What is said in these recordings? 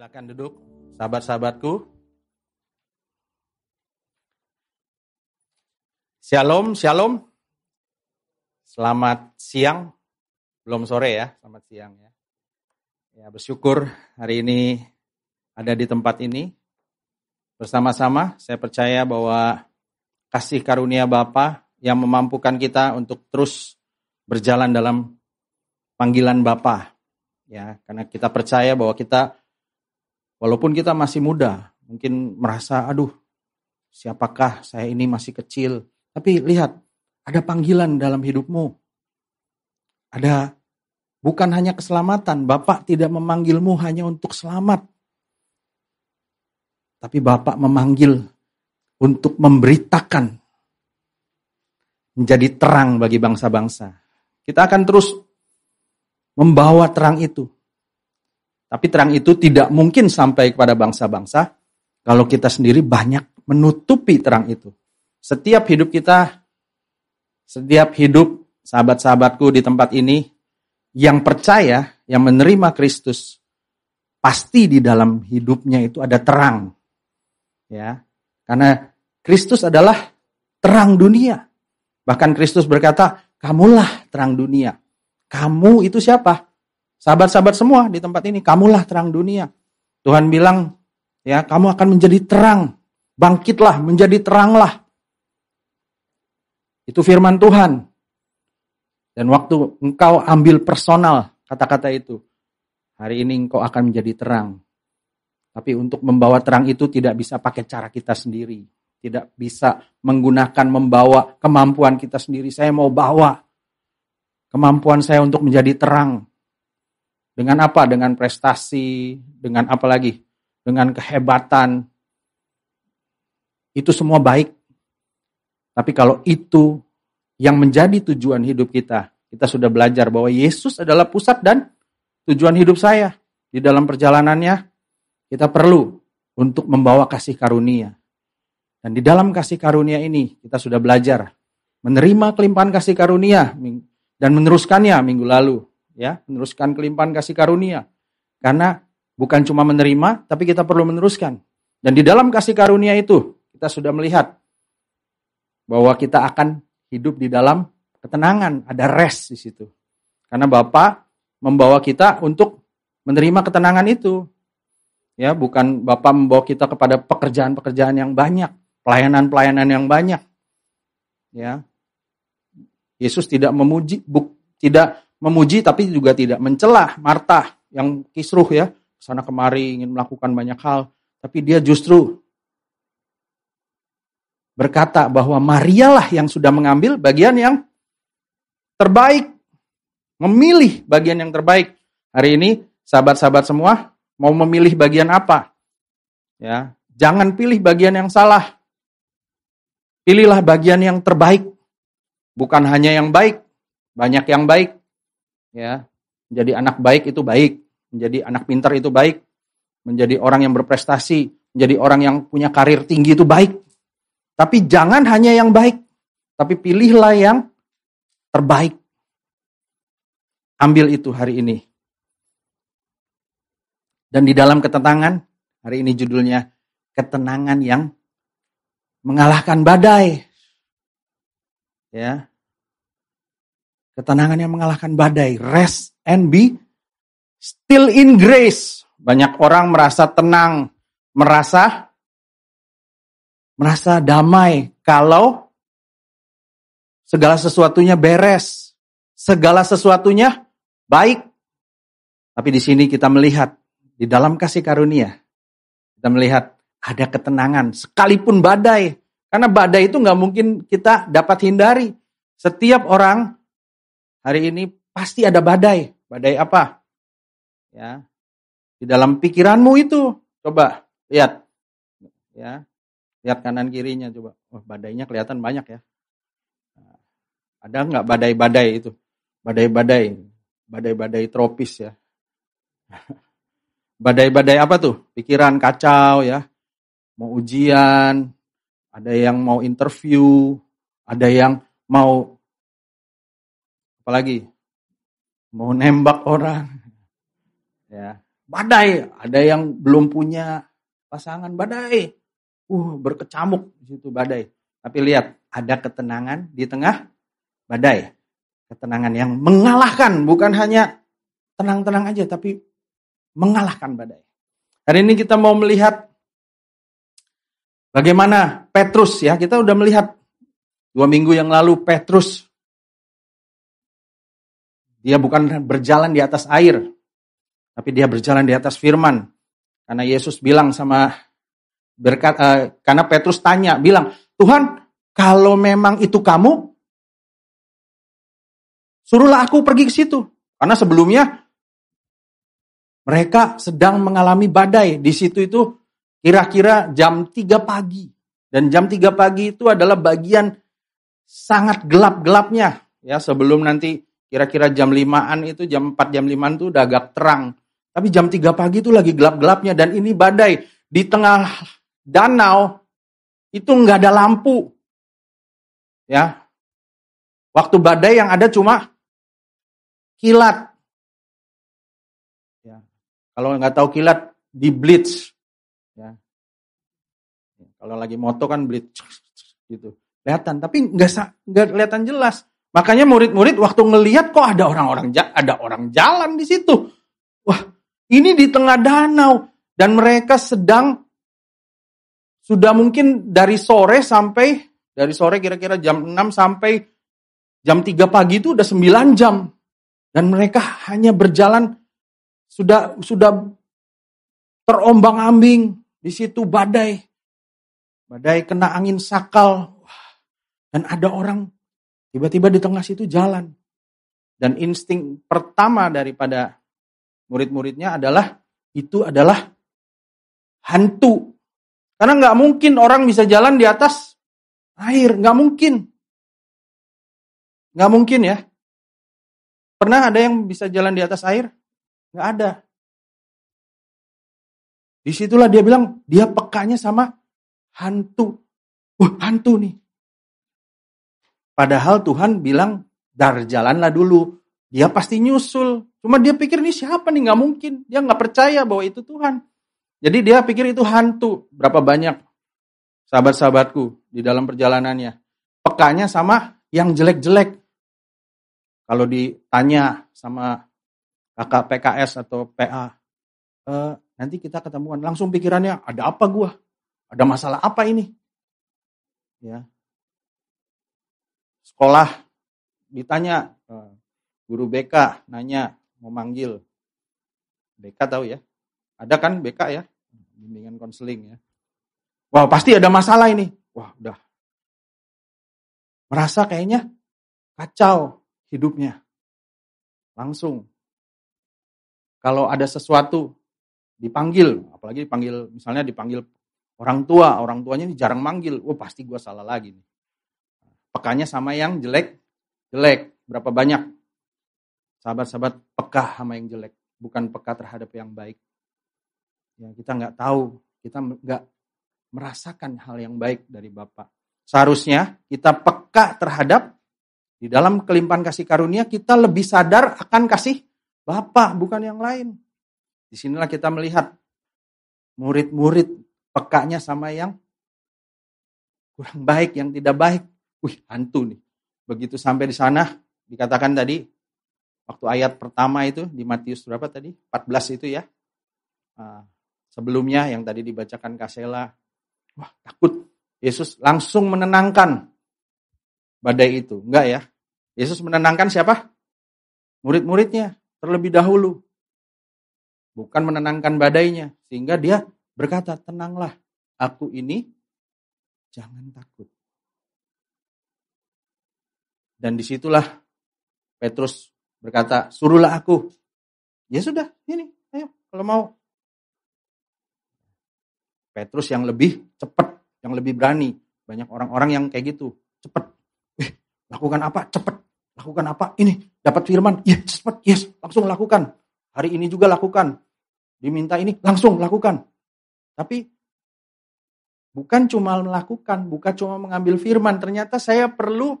Silakan duduk, sahabat-sahabatku. Shalom, shalom. Selamat siang, belum sore ya, selamat siang ya. Ya bersyukur hari ini ada di tempat ini bersama-sama. Saya percaya bahwa kasih karunia Bapa yang memampukan kita untuk terus berjalan dalam panggilan Bapa. Ya, karena kita percaya bahwa kita walaupun kita masih muda, mungkin merasa aduh, siapakah saya ini masih kecil. Tapi lihat, ada panggilan dalam hidupmu. Ada bukan hanya keselamatan, Bapak tidak memanggilmu hanya untuk selamat. Tapi Bapak memanggil untuk memberitakan menjadi terang bagi bangsa-bangsa. Kita akan terus membawa terang itu. Tapi terang itu tidak mungkin sampai kepada bangsa-bangsa kalau kita sendiri banyak menutupi terang itu. Setiap hidup kita, setiap hidup sahabat-sahabatku di tempat ini yang percaya, yang menerima Kristus, pasti di dalam hidupnya itu ada terang. Ya. Karena Kristus adalah terang dunia. Bahkan Kristus berkata, "Kamulah terang dunia." Kamu itu siapa? Sahabat-sahabat semua di tempat ini, kamulah terang dunia. Tuhan bilang, ya, kamu akan menjadi terang. Bangkitlah, menjadi teranglah. Itu firman Tuhan. Dan waktu engkau ambil personal kata-kata itu, hari ini engkau akan menjadi terang. Tapi untuk membawa terang itu tidak bisa pakai cara kita sendiri. Tidak bisa menggunakan membawa kemampuan kita sendiri. Saya mau bawa Kemampuan saya untuk menjadi terang. Dengan apa? Dengan prestasi, dengan apa lagi? Dengan kehebatan. Itu semua baik. Tapi kalau itu yang menjadi tujuan hidup kita, kita sudah belajar bahwa Yesus adalah pusat dan tujuan hidup saya. Di dalam perjalanannya, kita perlu untuk membawa kasih karunia. Dan di dalam kasih karunia ini, kita sudah belajar menerima kelimpahan kasih karunia dan meneruskannya minggu lalu, ya, meneruskan kelimpahan kasih karunia. Karena bukan cuma menerima, tapi kita perlu meneruskan. Dan di dalam kasih karunia itu, kita sudah melihat bahwa kita akan hidup di dalam ketenangan, ada rest di situ. Karena Bapak membawa kita untuk menerima ketenangan itu. Ya, bukan Bapak membawa kita kepada pekerjaan-pekerjaan yang banyak, pelayanan-pelayanan yang banyak. Ya, Yesus tidak memuji, buk, tidak memuji tapi juga tidak mencelah Marta yang kisruh ya, sana kemari ingin melakukan banyak hal, tapi dia justru berkata bahwa Maria lah yang sudah mengambil bagian yang terbaik, memilih bagian yang terbaik. Hari ini sahabat-sahabat semua mau memilih bagian apa? Ya, jangan pilih bagian yang salah. Pilihlah bagian yang terbaik bukan hanya yang baik, banyak yang baik. Ya, menjadi anak baik itu baik, menjadi anak pintar itu baik, menjadi orang yang berprestasi, menjadi orang yang punya karir tinggi itu baik. Tapi jangan hanya yang baik, tapi pilihlah yang terbaik. Ambil itu hari ini. Dan di dalam ketenangan, hari ini judulnya ketenangan yang mengalahkan badai. Ya. Ketenangan yang mengalahkan badai, rest and be still in grace. Banyak orang merasa tenang, merasa merasa damai kalau segala sesuatunya beres, segala sesuatunya baik. Tapi di sini kita melihat di dalam kasih karunia, kita melihat ada ketenangan sekalipun badai, karena badai itu nggak mungkin kita dapat hindari. Setiap orang hari ini pasti ada badai. Badai apa? Ya. Di dalam pikiranmu itu. Coba lihat. Ya. Lihat kanan kirinya coba. Oh, badainya kelihatan banyak ya. Ada nggak badai-badai itu? Badai-badai. Badai-badai tropis ya. Badai-badai apa tuh? Pikiran kacau ya. Mau ujian, ada yang mau interview, ada yang mau apalagi mau nembak orang. Ya, badai. Ada yang belum punya pasangan badai. Uh, berkecamuk di situ badai. Tapi lihat, ada ketenangan di tengah badai. Ketenangan yang mengalahkan, bukan hanya tenang-tenang aja, tapi mengalahkan badai. Hari ini kita mau melihat bagaimana Petrus ya, kita udah melihat dua minggu yang lalu Petrus dia bukan berjalan di atas air, tapi dia berjalan di atas firman. Karena Yesus bilang sama berkat, uh, karena Petrus tanya, bilang, Tuhan, kalau memang itu kamu, suruhlah aku pergi ke situ. Karena sebelumnya mereka sedang mengalami badai. Di situ itu kira-kira jam 3 pagi. Dan jam 3 pagi itu adalah bagian sangat gelap-gelapnya. Ya, sebelum nanti Kira-kira jam 5-an itu, jam 4, jam 5 itu udah agak terang. Tapi jam 3 pagi itu lagi gelap-gelapnya dan ini badai. Di tengah danau itu nggak ada lampu. Ya. Waktu badai yang ada cuma kilat. Ya. Kalau nggak tahu kilat, di blitz. Ya. Kalau lagi moto kan blitz gitu. Kelihatan, tapi nggak nggak kelihatan jelas. Makanya murid-murid waktu ngelihat kok ada orang-orang ada orang jalan di situ. Wah, ini di tengah danau dan mereka sedang sudah mungkin dari sore sampai dari sore kira-kira jam 6 sampai jam 3 pagi itu udah 9 jam. Dan mereka hanya berjalan sudah sudah terombang-ambing di situ badai. Badai kena angin sakal. Dan ada orang Tiba-tiba di tengah situ jalan. Dan insting pertama daripada murid-muridnya adalah itu adalah hantu. Karena nggak mungkin orang bisa jalan di atas air, nggak mungkin. Nggak mungkin ya. Pernah ada yang bisa jalan di atas air? Nggak ada. Di situlah dia bilang, dia pekanya sama hantu. Wah, hantu nih. Padahal Tuhan bilang, dar jalanlah dulu. Dia pasti nyusul. Cuma dia pikir ini siapa nih? Gak mungkin. Dia gak percaya bahwa itu Tuhan. Jadi dia pikir itu hantu. Berapa banyak sahabat-sahabatku di dalam perjalanannya. Pekanya sama yang jelek-jelek. Kalau ditanya sama kakak PKS atau PA, e, nanti kita ketemuan. Langsung pikirannya, ada apa gua? Ada masalah apa ini? Ya, sekolah ditanya eh, guru BK nanya mau manggil? BK tahu ya. Ada kan BK ya? Bimbingan konseling ya. Wah pasti ada masalah ini. Wah udah. Merasa kayaknya kacau hidupnya. Langsung. Kalau ada sesuatu dipanggil. Apalagi dipanggil misalnya dipanggil orang tua orang tuanya ini jarang manggil. Wah pasti gue salah lagi nih Pekanya sama yang jelek, jelek. Berapa banyak sahabat-sahabat peka sama yang jelek, bukan peka terhadap yang baik. Ya, kita nggak tahu, kita nggak merasakan hal yang baik dari Bapak. Seharusnya kita peka terhadap di dalam kelimpahan kasih karunia kita lebih sadar akan kasih Bapak, bukan yang lain. Di sinilah kita melihat murid-murid pekanya sama yang kurang baik, yang tidak baik. Wih, hantu nih. Begitu sampai di sana, dikatakan tadi, waktu ayat pertama itu, di Matius berapa tadi? 14 itu ya. Uh, sebelumnya yang tadi dibacakan Kasela, wah takut. Yesus langsung menenangkan badai itu. Enggak ya. Yesus menenangkan siapa? Murid-muridnya terlebih dahulu. Bukan menenangkan badainya. Sehingga dia berkata, tenanglah, aku ini jangan takut. Dan di situlah Petrus berkata, suruhlah aku. Ya sudah, ini, ayo kalau mau. Petrus yang lebih cepat, yang lebih berani. Banyak orang-orang yang kayak gitu, cepat. Eh, lakukan apa? Cepat. Lakukan apa? Ini, dapat firman. Ya, cepat, yes, langsung lakukan. Hari ini juga lakukan. Diminta ini, langsung lakukan. Tapi bukan cuma melakukan, bukan cuma mengambil firman. Ternyata saya perlu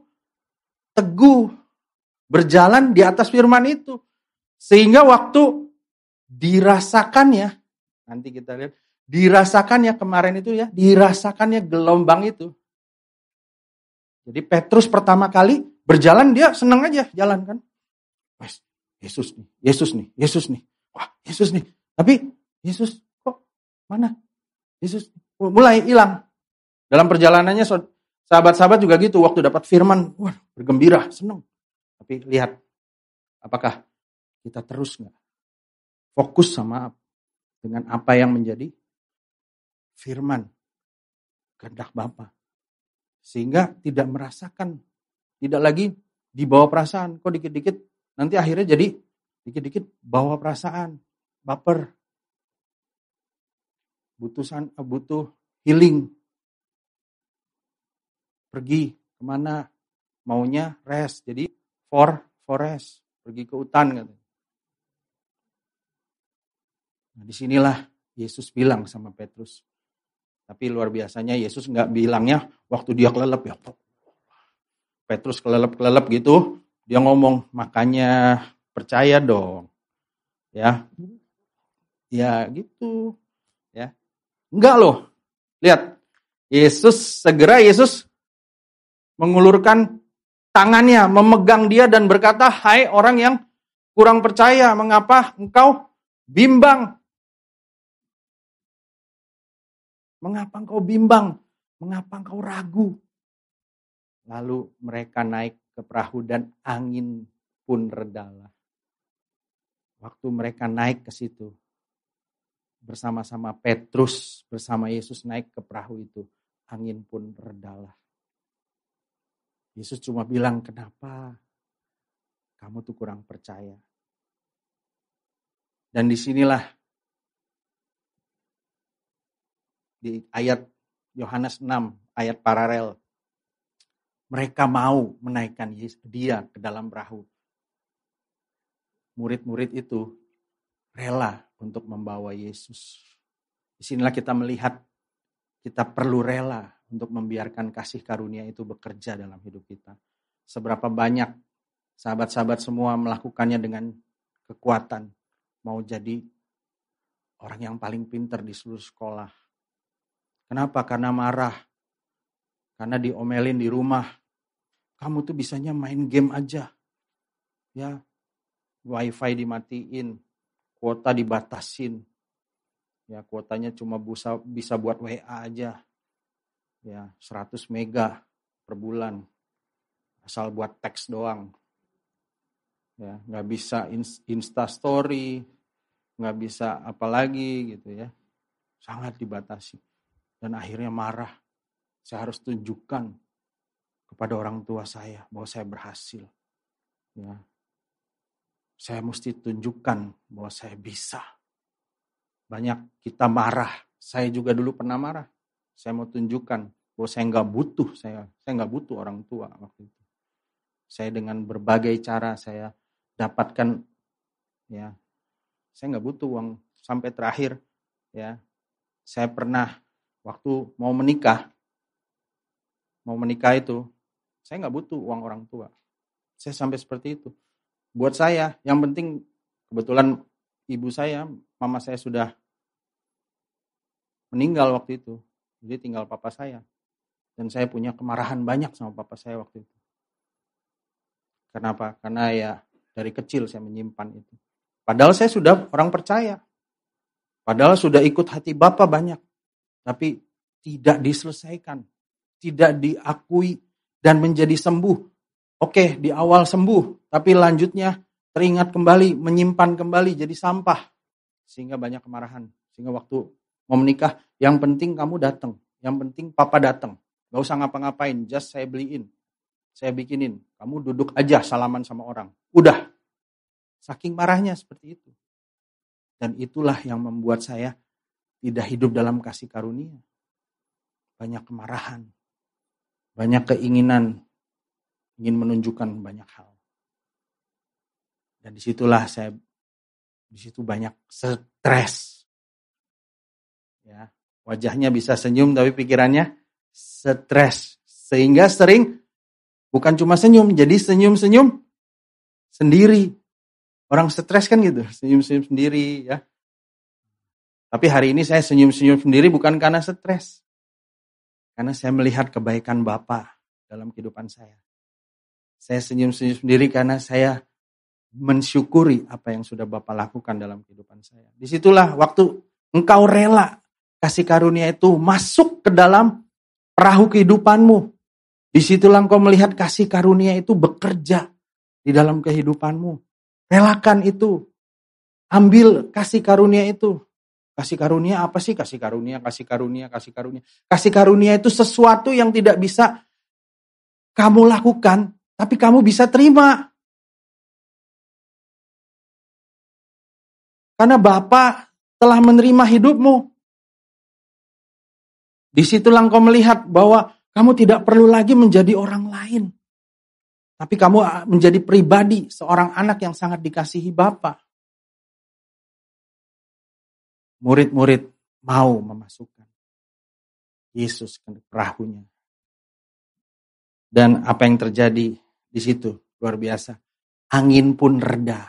teguh berjalan di atas firman itu. Sehingga waktu dirasakannya, nanti kita lihat, dirasakannya kemarin itu ya, dirasakannya gelombang itu. Jadi Petrus pertama kali berjalan dia senang aja jalan kan. Wes, Yesus nih, Yesus nih, Yesus nih. Wah, Yesus nih. Tapi Yesus kok mana? Yesus mulai hilang. Dalam perjalanannya sahabat-sahabat juga gitu waktu dapat firman, wah, bergembira, senang. Tapi lihat apakah kita terus nggak fokus sama dengan apa yang menjadi firman kehendak Bapa. Sehingga tidak merasakan, tidak lagi dibawa perasaan. Kok dikit-dikit nanti akhirnya jadi dikit-dikit bawa perasaan, baper. Butuh, butuh healing. Pergi ke mana maunya rest. Jadi for forest, pergi ke hutan gitu. Nah, di sinilah Yesus bilang sama Petrus. Tapi luar biasanya Yesus nggak bilangnya waktu dia kelelep ya. Petrus kelelep-kelelep gitu, dia ngomong makanya percaya dong. Ya. Ya gitu. Ya. Enggak loh. Lihat. Yesus segera Yesus mengulurkan tangannya, memegang dia dan berkata, "Hai orang yang kurang percaya, mengapa engkau bimbang?" Mengapa engkau bimbang? Mengapa engkau ragu? Lalu mereka naik ke perahu dan angin pun redalah. Waktu mereka naik ke situ, bersama-sama Petrus, bersama Yesus naik ke perahu itu, angin pun redalah. Yesus cuma bilang, kenapa kamu tuh kurang percaya? Dan di sinilah di ayat Yohanes 6, ayat paralel. Mereka mau menaikkan dia ke dalam perahu. Murid-murid itu rela untuk membawa Yesus. Di sinilah kita melihat kita perlu rela untuk membiarkan kasih karunia itu bekerja dalam hidup kita. Seberapa banyak sahabat-sahabat semua melakukannya dengan kekuatan. Mau jadi orang yang paling pinter di seluruh sekolah, Kenapa? Karena marah. Karena diomelin di rumah. Kamu tuh bisanya main game aja. Ya, wifi dimatiin, kuota dibatasin. Ya, kuotanya cuma bisa, bisa buat WA aja. Ya, 100 mega per bulan. Asal buat teks doang. Ya, nggak bisa insta story, nggak bisa apalagi gitu ya. Sangat dibatasi dan akhirnya marah. Saya harus tunjukkan kepada orang tua saya bahwa saya berhasil. Ya. Saya mesti tunjukkan bahwa saya bisa. Banyak kita marah. Saya juga dulu pernah marah. Saya mau tunjukkan bahwa saya nggak butuh. Saya saya nggak butuh orang tua waktu itu. Saya dengan berbagai cara saya dapatkan ya saya nggak butuh uang sampai terakhir ya saya pernah waktu mau menikah, mau menikah itu, saya nggak butuh uang orang tua. Saya sampai seperti itu. Buat saya, yang penting kebetulan ibu saya, mama saya sudah meninggal waktu itu. Jadi tinggal papa saya. Dan saya punya kemarahan banyak sama papa saya waktu itu. Kenapa? Karena ya dari kecil saya menyimpan itu. Padahal saya sudah orang percaya. Padahal sudah ikut hati Bapak banyak tapi tidak diselesaikan, tidak diakui dan menjadi sembuh. Oke, di awal sembuh, tapi lanjutnya teringat kembali, menyimpan kembali jadi sampah. Sehingga banyak kemarahan. Sehingga waktu mau menikah, yang penting kamu datang, yang penting papa datang. Gak usah ngapa-ngapain, just saya beliin. Saya bikinin, kamu duduk aja salaman sama orang. Udah. Saking marahnya seperti itu. Dan itulah yang membuat saya tidak hidup dalam kasih karunia. Banyak kemarahan, banyak keinginan, ingin menunjukkan banyak hal. Dan di situlah saya, di situ banyak stres. Ya, wajahnya bisa senyum tapi pikirannya stres. Sehingga sering bukan cuma senyum, jadi senyum-senyum sendiri. Orang stres kan gitu, senyum-senyum sendiri ya. Tapi hari ini saya senyum-senyum sendiri bukan karena stres. Karena saya melihat kebaikan Bapak dalam kehidupan saya. Saya senyum-senyum sendiri karena saya mensyukuri apa yang sudah Bapak lakukan dalam kehidupan saya. Di situlah waktu engkau rela kasih karunia itu masuk ke dalam perahu kehidupanmu. Di situlah engkau melihat kasih karunia itu bekerja di dalam kehidupanmu. Relakan itu. Ambil kasih karunia itu. Kasih karunia apa sih? Kasih karunia, kasih karunia, kasih karunia. Kasih karunia itu sesuatu yang tidak bisa kamu lakukan, tapi kamu bisa terima. Karena Bapak telah menerima hidupmu. Di situlah engkau melihat bahwa kamu tidak perlu lagi menjadi orang lain. Tapi kamu ah, menjadi pribadi, seorang anak yang sangat dikasihi Bapa. Murid-murid mau memasukkan Yesus ke perahunya. Dan apa yang terjadi di situ luar biasa. Angin pun reda.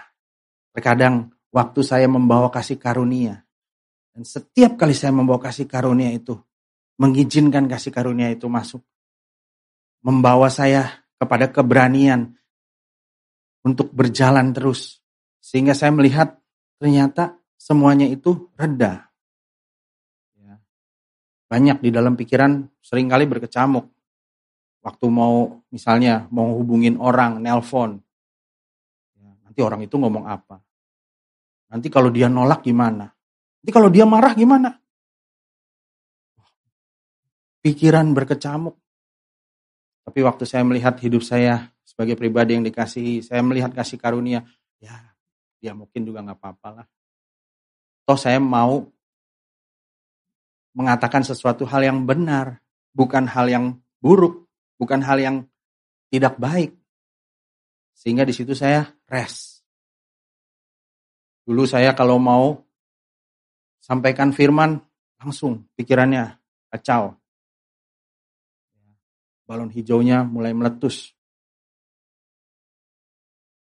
Terkadang waktu saya membawa kasih karunia. Dan setiap kali saya membawa kasih karunia itu, mengizinkan kasih karunia itu masuk. Membawa saya kepada keberanian untuk berjalan terus. Sehingga saya melihat ternyata semuanya itu reda. Ya. Banyak di dalam pikiran sering kali berkecamuk. Waktu mau misalnya mau hubungin orang, nelpon. Ya, nanti orang itu ngomong apa. Nanti kalau dia nolak gimana? Nanti kalau dia marah gimana? Pikiran berkecamuk. Tapi waktu saya melihat hidup saya sebagai pribadi yang dikasihi, saya melihat kasih karunia, ya ya mungkin juga nggak apa-apa lah. Toh saya mau mengatakan sesuatu hal yang benar, bukan hal yang buruk, bukan hal yang tidak baik. Sehingga di situ saya rest. Dulu saya kalau mau sampaikan firman, langsung pikirannya kacau balon hijaunya mulai meletus.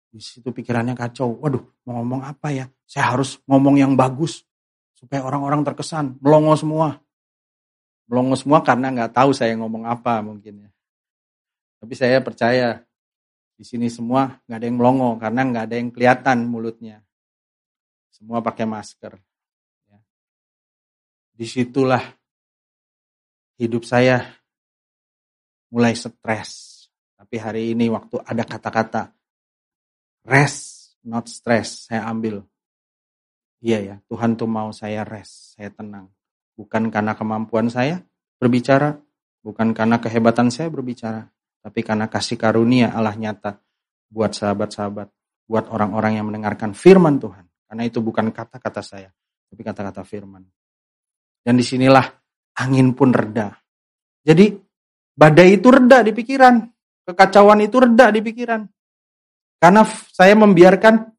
Di situ pikirannya kacau. Waduh, mau ngomong apa ya? Saya harus ngomong yang bagus supaya orang-orang terkesan. Melongo semua. Melongo semua karena nggak tahu saya ngomong apa mungkin ya. Tapi saya percaya di sini semua nggak ada yang melongo karena nggak ada yang kelihatan mulutnya. Semua pakai masker. Ya. Di situlah hidup saya mulai stres. Tapi hari ini waktu ada kata-kata rest, not stress, saya ambil. Iya ya, Tuhan tuh mau saya rest, saya tenang. Bukan karena kemampuan saya berbicara, bukan karena kehebatan saya berbicara, tapi karena kasih karunia Allah nyata buat sahabat-sahabat, buat orang-orang yang mendengarkan firman Tuhan. Karena itu bukan kata-kata saya, tapi kata-kata firman. Dan di sinilah angin pun reda. Jadi Badai itu reda di pikiran. Kekacauan itu reda di pikiran. Karena saya membiarkan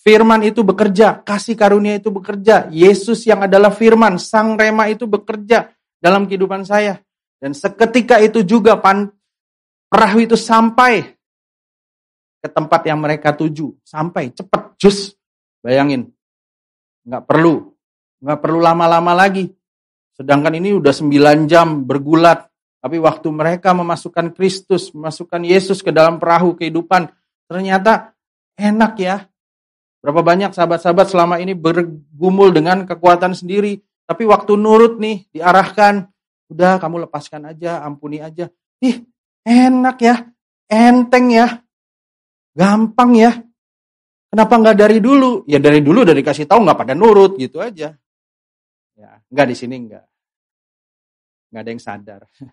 firman itu bekerja, kasih karunia itu bekerja, Yesus yang adalah firman, sang rema itu bekerja dalam kehidupan saya. Dan seketika itu juga pan, perahu itu sampai ke tempat yang mereka tuju. Sampai cepat, jus. Bayangin. Nggak perlu. Nggak perlu lama-lama lagi. Sedangkan ini udah 9 jam bergulat. Tapi waktu mereka memasukkan Kristus, memasukkan Yesus ke dalam perahu kehidupan, ternyata enak ya. Berapa banyak sahabat-sahabat selama ini bergumul dengan kekuatan sendiri. Tapi waktu nurut nih, diarahkan. Udah kamu lepaskan aja, ampuni aja. Ih, enak ya. Enteng ya. Gampang ya. Kenapa nggak dari dulu? Ya dari dulu dari kasih tahu nggak pada nurut gitu aja. Enggak di sini enggak. Enggak ada yang sadar.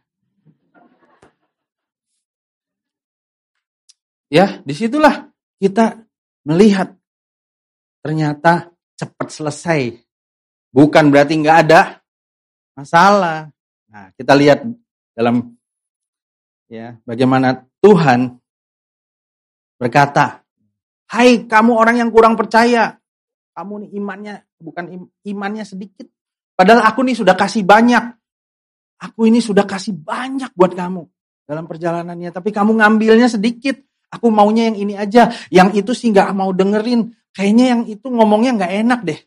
ya, di situlah kita melihat ternyata cepat selesai. Bukan berarti enggak ada masalah. Nah, kita lihat dalam ya bagaimana Tuhan berkata, "Hai kamu orang yang kurang percaya, kamu nih imannya bukan imannya sedikit, Padahal aku nih sudah kasih banyak. Aku ini sudah kasih banyak buat kamu dalam perjalanannya. Tapi kamu ngambilnya sedikit. Aku maunya yang ini aja. Yang itu sih nggak mau dengerin. Kayaknya yang itu ngomongnya nggak enak deh.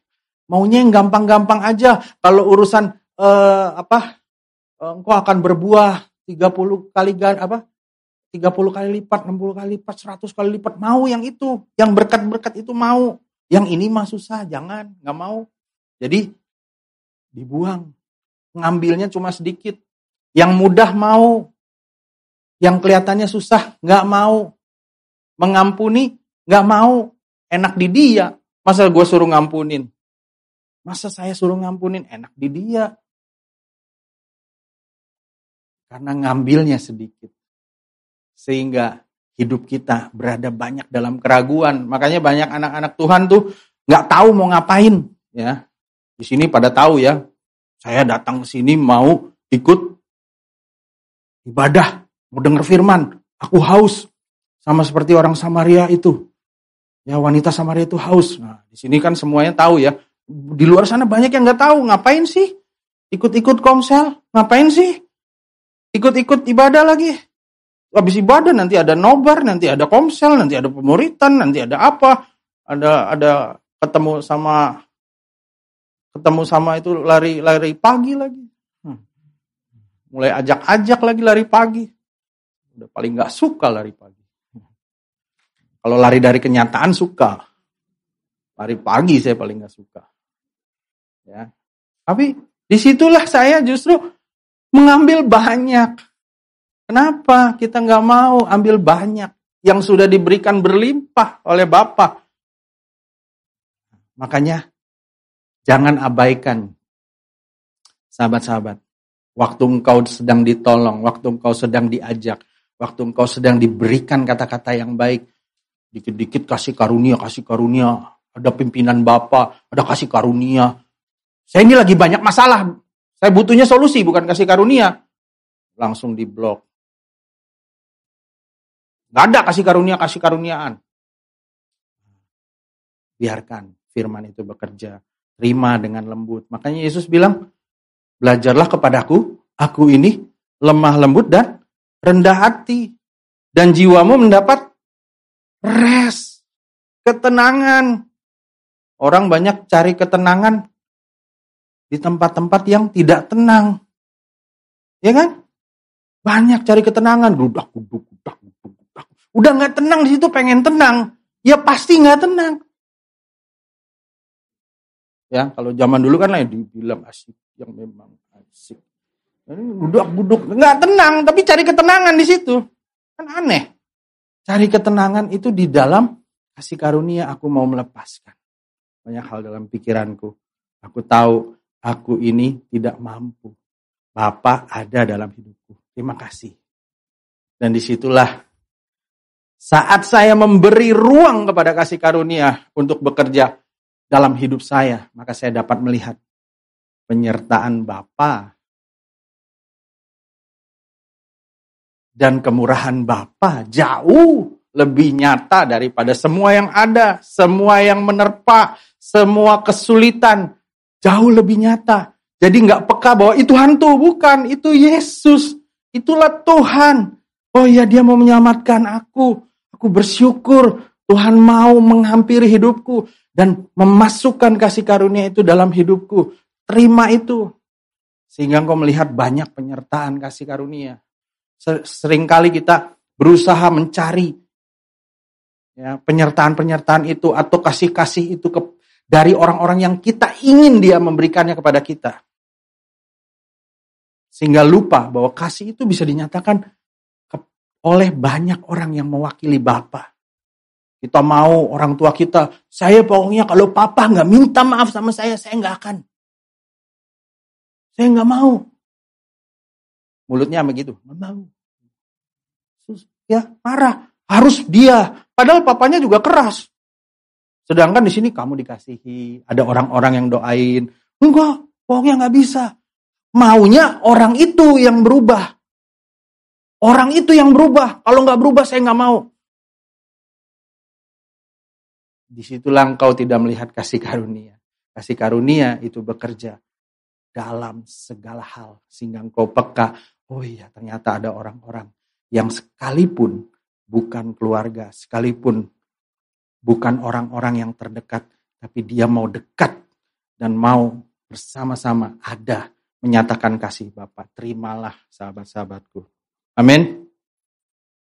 Maunya yang gampang-gampang aja. Kalau urusan eh, apa? Eh, engkau akan berbuah 30 kali apa? 30 kali lipat, 60 kali lipat, 100 kali lipat. Mau yang itu. Yang berkat-berkat itu mau. Yang ini mah susah, jangan, nggak mau. Jadi dibuang. Ngambilnya cuma sedikit. Yang mudah mau. Yang kelihatannya susah, nggak mau. Mengampuni, nggak mau. Enak di dia. Masa gue suruh ngampunin? Masa saya suruh ngampunin? Enak di dia. Karena ngambilnya sedikit. Sehingga hidup kita berada banyak dalam keraguan. Makanya banyak anak-anak Tuhan tuh nggak tahu mau ngapain. Ya, di sini pada tahu ya. Saya datang ke sini mau ikut ibadah, mau dengar firman. Aku haus sama seperti orang Samaria itu. Ya wanita Samaria itu haus. Nah, di sini kan semuanya tahu ya. Di luar sana banyak yang nggak tahu ngapain sih ikut-ikut komsel, ngapain sih ikut-ikut ibadah lagi. Habis ibadah nanti ada nobar, nanti ada komsel, nanti ada pemuritan, nanti ada apa? Ada ada ketemu sama ketemu sama itu lari-lari pagi lagi. Hmm. Mulai ajak-ajak lagi lari pagi. Udah paling nggak suka lari pagi. Kalau lari dari kenyataan suka. Lari pagi saya paling nggak suka. Ya. Tapi di situlah saya justru mengambil banyak. Kenapa kita nggak mau ambil banyak yang sudah diberikan berlimpah oleh Bapa? Makanya jangan abaikan sahabat-sahabat. Waktu engkau sedang ditolong, waktu engkau sedang diajak, waktu engkau sedang diberikan kata-kata yang baik, dikit-dikit kasih karunia, kasih karunia, ada pimpinan Bapak, ada kasih karunia. Saya ini lagi banyak masalah, saya butuhnya solusi, bukan kasih karunia. Langsung di blok. Gak ada kasih karunia, kasih karuniaan. Biarkan firman itu bekerja. Terima dengan lembut. Makanya Yesus bilang, belajarlah kepadaku, aku ini lemah lembut dan rendah hati. Dan jiwamu mendapat rest, ketenangan. Orang banyak cari ketenangan di tempat-tempat yang tidak tenang. Ya kan? Banyak cari ketenangan. Udah nggak tenang di situ, pengen tenang. Ya pasti nggak tenang. Ya, kalau zaman dulu kan lah dibilang asik, yang memang asik. Gudak, guduk, nggak tenang, tapi cari ketenangan di situ. Kan aneh. Cari ketenangan itu di dalam kasih karunia aku mau melepaskan. Banyak hal dalam pikiranku. Aku tahu aku ini tidak mampu. Bapak ada dalam hidupku. Terima kasih. Dan di situlah saat saya memberi ruang kepada kasih karunia untuk bekerja dalam hidup saya, maka saya dapat melihat penyertaan Bapa dan kemurahan Bapa jauh lebih nyata daripada semua yang ada, semua yang menerpa, semua kesulitan, Jauh lebih nyata. Jadi nggak peka bahwa itu hantu, bukan. Itu Yesus. Itulah Tuhan. Oh iya dia mau menyelamatkan aku. Aku bersyukur Tuhan mau menghampiri hidupku. Dan memasukkan kasih karunia itu dalam hidupku. Terima itu. Sehingga engkau melihat banyak penyertaan kasih karunia. Seringkali kita berusaha mencari ya, penyertaan-penyertaan itu atau kasih-kasih itu ke, dari orang-orang yang kita ingin dia memberikannya kepada kita. Sehingga lupa bahwa kasih itu bisa dinyatakan oleh banyak orang yang mewakili Bapak. Kita mau orang tua kita, saya pokoknya kalau papa nggak minta maaf sama saya, saya nggak akan. Saya nggak mau. Mulutnya begitu, nggak mau. Ya marah, harus dia. Padahal papanya juga keras. Sedangkan di sini kamu dikasihi, ada orang-orang yang doain. Enggak, pokoknya nggak bisa. Maunya orang itu yang berubah. Orang itu yang berubah. Kalau nggak berubah saya nggak mau. Di situlah engkau tidak melihat kasih karunia. Kasih karunia itu bekerja dalam segala hal. Sehingga engkau peka, oh iya ternyata ada orang-orang yang sekalipun bukan keluarga, sekalipun bukan orang-orang yang terdekat, tapi dia mau dekat dan mau bersama-sama ada menyatakan kasih Bapak. Terimalah sahabat-sahabatku. Amin.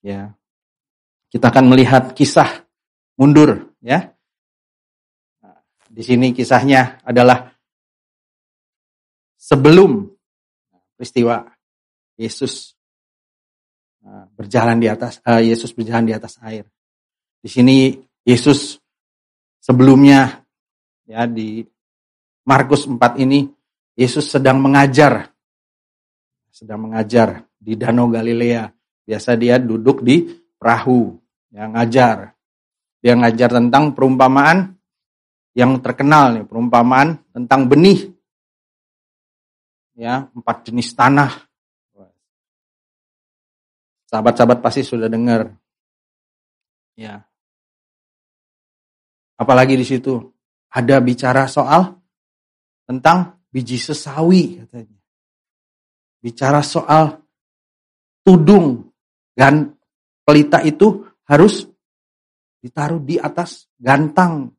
Ya. Kita akan melihat kisah mundur ya. Di sini kisahnya adalah sebelum peristiwa Yesus uh, berjalan di atas uh, Yesus berjalan di atas air. Di sini Yesus sebelumnya ya di Markus 4 ini Yesus sedang mengajar sedang mengajar di Danau Galilea. Biasa dia duduk di perahu yang ngajar. Dia ngajar tentang perumpamaan yang terkenal nih, perumpamaan tentang benih. Ya, empat jenis tanah. Sahabat-sahabat pasti sudah dengar. Ya. Apalagi di situ ada bicara soal tentang biji sesawi katanya. Bicara soal tudung dan pelita itu harus ditaruh di atas gantang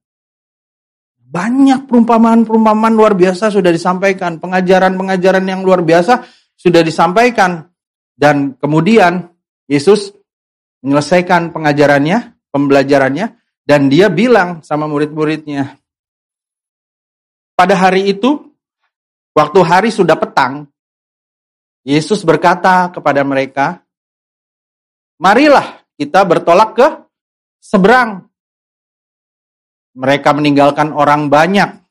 banyak perumpamaan-perumpamaan luar biasa sudah disampaikan, pengajaran-pengajaran yang luar biasa sudah disampaikan. Dan kemudian Yesus menyelesaikan pengajarannya, pembelajarannya, dan dia bilang sama murid-muridnya, pada hari itu, waktu hari sudah petang, Yesus berkata kepada mereka, marilah kita bertolak ke seberang mereka meninggalkan orang banyak.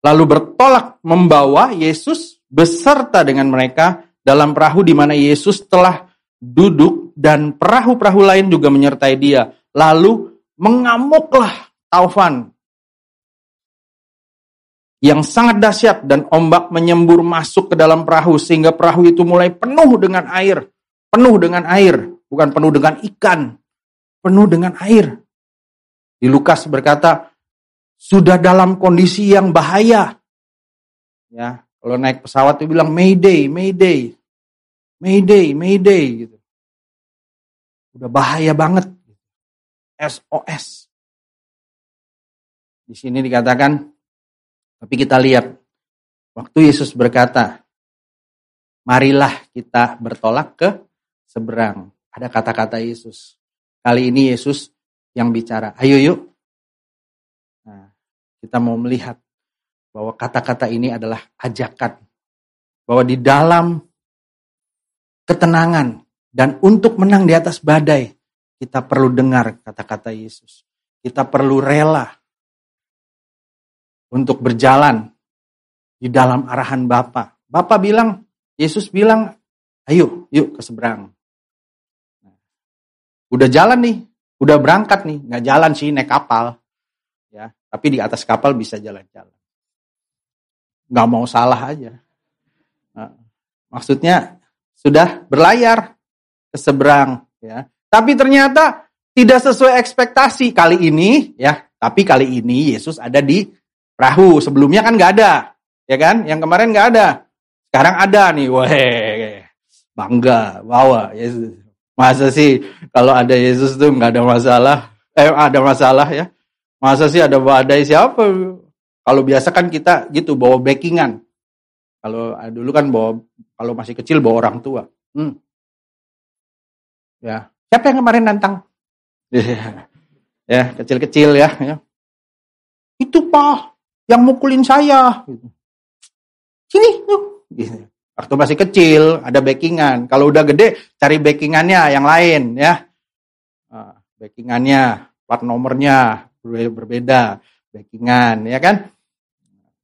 Lalu bertolak membawa Yesus beserta dengan mereka dalam perahu di mana Yesus telah duduk dan perahu-perahu lain juga menyertai dia. Lalu mengamuklah taufan yang sangat dahsyat dan ombak menyembur masuk ke dalam perahu sehingga perahu itu mulai penuh dengan air, penuh dengan air, bukan penuh dengan ikan, penuh dengan air. Di Lukas berkata, sudah dalam kondisi yang bahaya. Ya, kalau naik pesawat itu bilang Mayday, Mayday, Mayday, Mayday gitu. Udah bahaya banget. SOS. Di sini dikatakan, tapi kita lihat waktu Yesus berkata, marilah kita bertolak ke seberang. Ada kata-kata Yesus. Kali ini Yesus yang bicara. Ayo yuk. Nah, kita mau melihat bahwa kata-kata ini adalah ajakan. Bahwa di dalam ketenangan dan untuk menang di atas badai, kita perlu dengar kata-kata Yesus. Kita perlu rela untuk berjalan di dalam arahan Bapa. Bapak bilang, Yesus bilang, ayo, yuk ke seberang. Nah, udah jalan nih, udah berangkat nih, nggak jalan sih naik kapal, ya, tapi di atas kapal bisa jalan-jalan. Nggak mau salah aja. Nah, maksudnya sudah berlayar ke seberang, ya. Tapi ternyata tidak sesuai ekspektasi kali ini, ya. Tapi kali ini Yesus ada di perahu. Sebelumnya kan nggak ada, ya kan? Yang kemarin nggak ada. Sekarang ada nih, wah, bangga bawa Yesus. Masa sih kalau ada Yesus tuh nggak ada masalah? Eh ada masalah ya? Masa sih ada badai siapa? Kalau biasa kan kita gitu bawa backingan. Kalau ah, dulu kan bawa kalau masih kecil bawa orang tua. Hmm. Ya, siapa yang kemarin nantang? ya, kecil-kecil ya, ya. Itu pak yang mukulin saya. Sini, yuk. Gitu. Waktu masih kecil ada backingan. Kalau udah gede cari backingannya yang lain ya. Ah, backingannya, plat nomornya berbeda, backingan ya kan.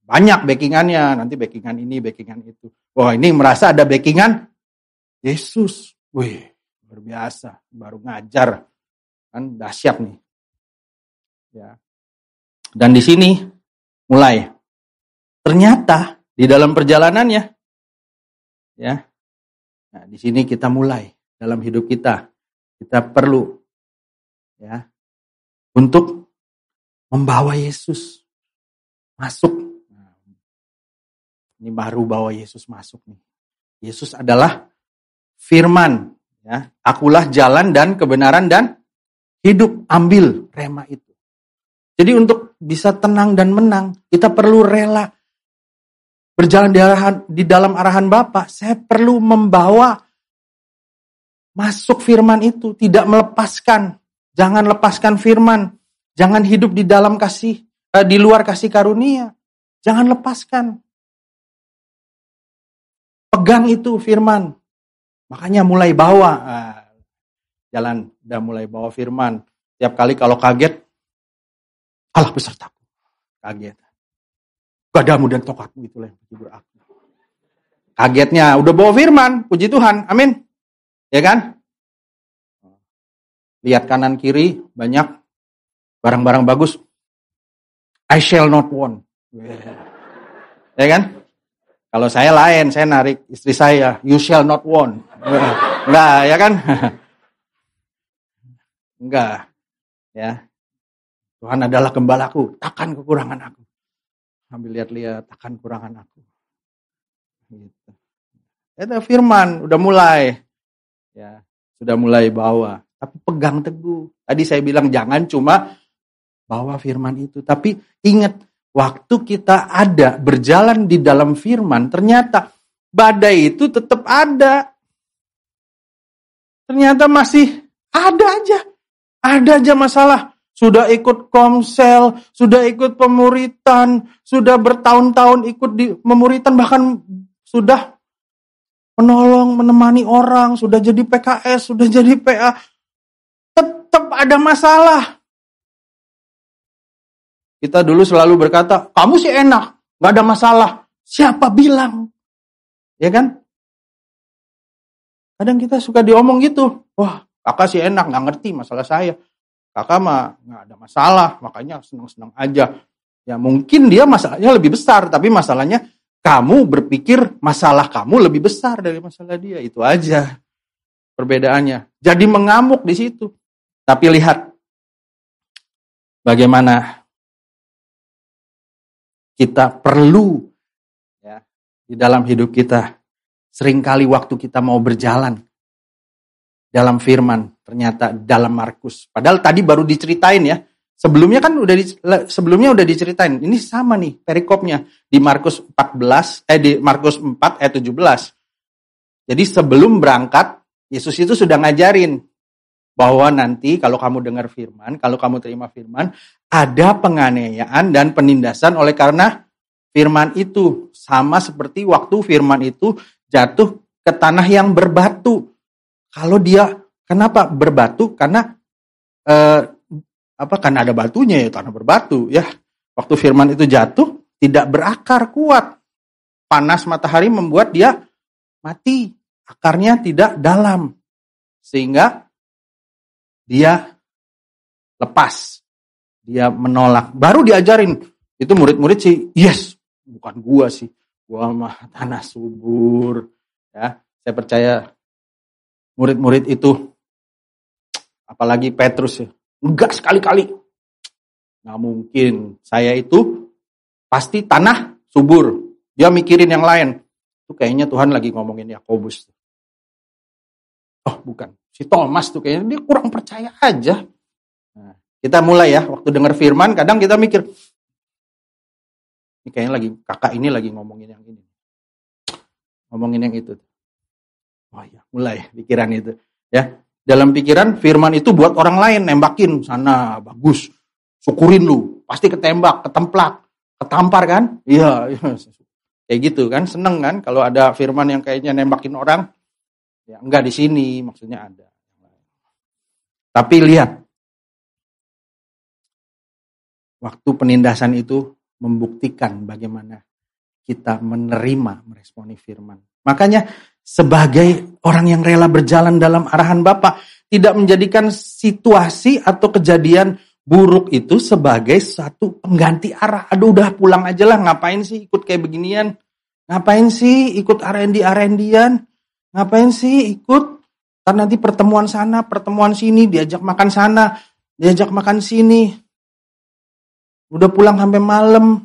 Banyak backingannya, nanti backingan ini, backingan itu. Wah ini merasa ada backingan Yesus. Wih, luar biasa. Baru ngajar. Kan dahsyat nih. Ya. Dan di sini mulai. Ternyata di dalam perjalanannya Ya. Nah, di sini kita mulai dalam hidup kita. Kita perlu ya untuk membawa Yesus masuk. Nah, ini baru bawa Yesus masuk nih. Yesus adalah firman Ya, akulah jalan dan kebenaran dan hidup. Ambil rema itu. Jadi untuk bisa tenang dan menang, kita perlu rela berjalan di, arahan, di dalam arahan Bapak. Saya perlu membawa masuk firman itu, tidak melepaskan. Jangan lepaskan firman. Jangan hidup di dalam kasih, eh, di luar kasih karunia. Jangan lepaskan. Pegang itu firman. Makanya mulai bawa. Nah, jalan, udah mulai bawa firman. Tiap kali kalau kaget, Allah besertaku. Kaget. Gadamu dan tokatmu itulah yang menghibur aku. Kagetnya, udah bawa firman, puji Tuhan, amin. Ya kan? Lihat kanan kiri, banyak barang-barang bagus. I shall not want. Ya kan? Kalau saya lain, saya narik istri saya, you shall not want. Enggak, ya kan? Enggak. Ya. Tuhan adalah gembalaku, takkan kekurangan aku. Ambil lihat-lihat, takkan kekurangan aku. Gitu. Itu firman, udah mulai. Ya, sudah mulai bawa. Tapi pegang teguh. Tadi saya bilang jangan cuma bawa firman itu. Tapi ingat, waktu kita ada berjalan di dalam firman, ternyata badai itu tetap ada. Ternyata masih ada aja. Ada aja masalah sudah ikut komsel, sudah ikut pemuritan, sudah bertahun-tahun ikut di pemuritan, bahkan sudah menolong, menemani orang, sudah jadi PKS, sudah jadi PA, tetap ada masalah. Kita dulu selalu berkata, kamu sih enak, gak ada masalah. Siapa bilang? Ya kan? Kadang kita suka diomong gitu, wah kakak sih enak, gak ngerti masalah saya kakak mah nggak ada masalah, makanya senang-senang aja. Ya mungkin dia masalahnya lebih besar, tapi masalahnya kamu berpikir masalah kamu lebih besar dari masalah dia. Itu aja perbedaannya. Jadi mengamuk di situ. Tapi lihat bagaimana kita perlu ya di dalam hidup kita. Seringkali waktu kita mau berjalan dalam firman, ternyata dalam Markus. Padahal tadi baru diceritain ya. Sebelumnya kan udah di, sebelumnya udah diceritain. Ini sama nih perikopnya di Markus 14 eh di Markus 4 ayat 17. Jadi sebelum berangkat Yesus itu sudah ngajarin bahwa nanti kalau kamu dengar firman, kalau kamu terima firman, ada penganiayaan dan penindasan oleh karena firman itu sama seperti waktu firman itu jatuh ke tanah yang berbatu. Kalau dia kenapa berbatu? Karena eh, apa? Karena ada batunya ya tanah berbatu ya. Waktu firman itu jatuh tidak berakar kuat. Panas matahari membuat dia mati. Akarnya tidak dalam. Sehingga dia lepas. Dia menolak. Baru diajarin. Itu murid-murid sih, yes, bukan gua sih. Gua mah tanah subur. Ya, saya percaya murid-murid itu, apalagi Petrus ya, enggak sekali-kali. Nggak mungkin, saya itu pasti tanah subur. Dia mikirin yang lain. Itu kayaknya Tuhan lagi ngomongin Yakobus. Oh bukan, si Thomas tuh kayaknya dia kurang percaya aja. Nah, kita mulai ya, waktu dengar firman, kadang kita mikir, ini kayaknya lagi kakak ini lagi ngomongin yang ini. Ngomongin yang itu. Oh iya, mulai pikiran itu. Ya, dalam pikiran firman itu buat orang lain nembakin sana bagus. Syukurin lu, pasti ketembak, ketemplak, ketampar kan? Iya, iya. Kayak gitu kan, seneng kan kalau ada firman yang kayaknya nembakin orang. Ya enggak di sini, maksudnya ada. Tapi lihat, waktu penindasan itu membuktikan bagaimana kita menerima meresponi firman. Makanya sebagai orang yang rela berjalan dalam arahan Bapak, tidak menjadikan situasi atau kejadian buruk itu sebagai satu pengganti arah. Aduh udah pulang aja lah, ngapain sih ikut kayak beginian? Ngapain sih ikut R&D R&Dian? Ngapain sih ikut? Kan nanti pertemuan sana, pertemuan sini, diajak makan sana, diajak makan sini. Udah pulang sampai malam.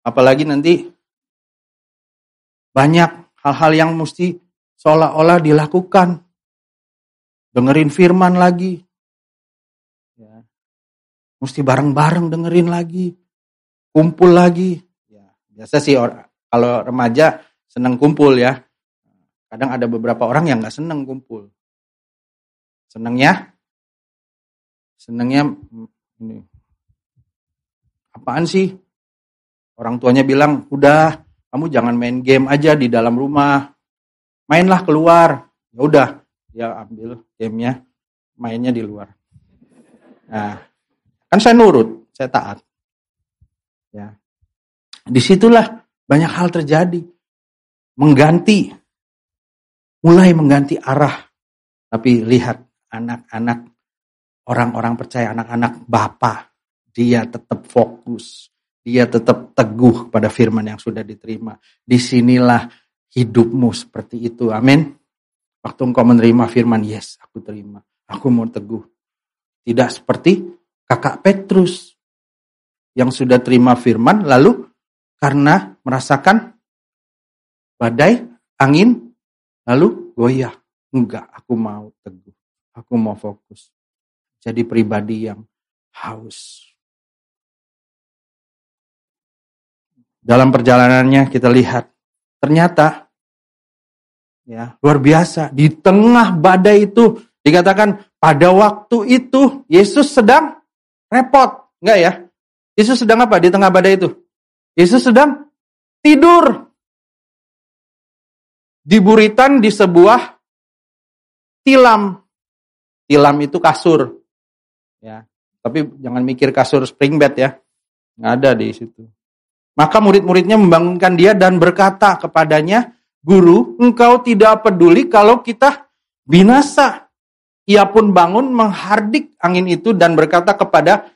Apalagi nanti banyak hal-hal yang mesti seolah-olah dilakukan. dengerin firman lagi. Ya. Mesti bareng-bareng dengerin lagi. Kumpul lagi. Ya, biasa sih kalau remaja seneng kumpul ya. Kadang ada beberapa orang yang nggak seneng kumpul. Senengnya, senengnya ini. Apaan sih? Orang tuanya bilang, udah kamu jangan main game aja di dalam rumah. Mainlah keluar. Ya udah, dia ambil gamenya, mainnya di luar. Nah, kan saya nurut, saya taat. Ya. Di situlah banyak hal terjadi. Mengganti, mulai mengganti arah. Tapi lihat anak-anak, orang-orang percaya, anak-anak bapak, dia tetap fokus. Dia tetap teguh pada firman yang sudah diterima. Di sinilah hidupmu seperti itu. Amin. Waktu engkau menerima firman, yes, aku terima. Aku mau teguh. Tidak seperti kakak Petrus yang sudah terima firman, lalu karena merasakan badai, angin, lalu goyah. Enggak, aku mau teguh. Aku mau fokus. Jadi pribadi yang haus. Dalam perjalanannya kita lihat, ternyata Ya, luar biasa. Di tengah badai itu dikatakan pada waktu itu Yesus sedang repot. Enggak ya? Yesus sedang apa di tengah badai itu? Yesus sedang tidur. Di buritan di sebuah tilam. Tilam itu kasur. Ya. Tapi jangan mikir kasur spring bed ya. Nggak ada di situ. Maka murid-muridnya membangunkan dia dan berkata kepadanya, Guru, engkau tidak peduli kalau kita binasa. Ia pun bangun menghardik angin itu dan berkata kepada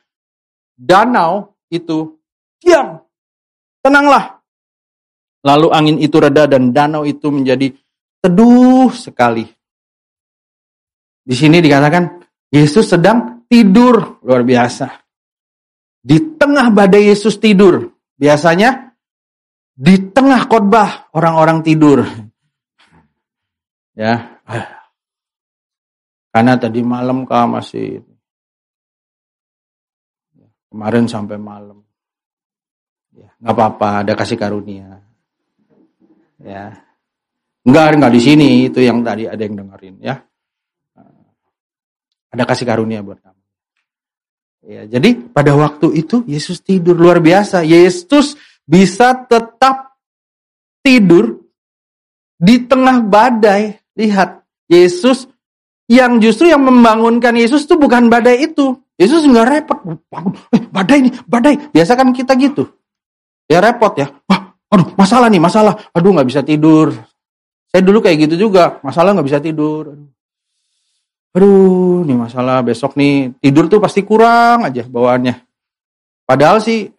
danau itu, diam, tenanglah. Lalu angin itu reda dan danau itu menjadi teduh sekali. Di sini dikatakan Yesus sedang tidur luar biasa. Di tengah badai Yesus tidur. Biasanya di tengah khotbah orang-orang tidur. Ya. Karena tadi malam kah masih kemarin sampai malam. Ya, nggak apa-apa, ada kasih karunia. Ya. Enggak, enggak di sini, itu yang tadi ada yang dengerin ya. Ada kasih karunia buat. Ya, jadi pada waktu itu Yesus tidur luar biasa. Yesus bisa tetap tidur di tengah badai. Lihat, Yesus yang justru yang membangunkan Yesus itu bukan badai itu. Yesus nggak repot. Bangun, eh, badai nih, badai. Biasa kan kita gitu. Ya repot ya. Wah, aduh masalah nih, masalah. Aduh nggak bisa tidur. Saya dulu kayak gitu juga. Masalah nggak bisa tidur. Nih masalah besok nih tidur tuh pasti kurang aja bawaannya. Padahal sih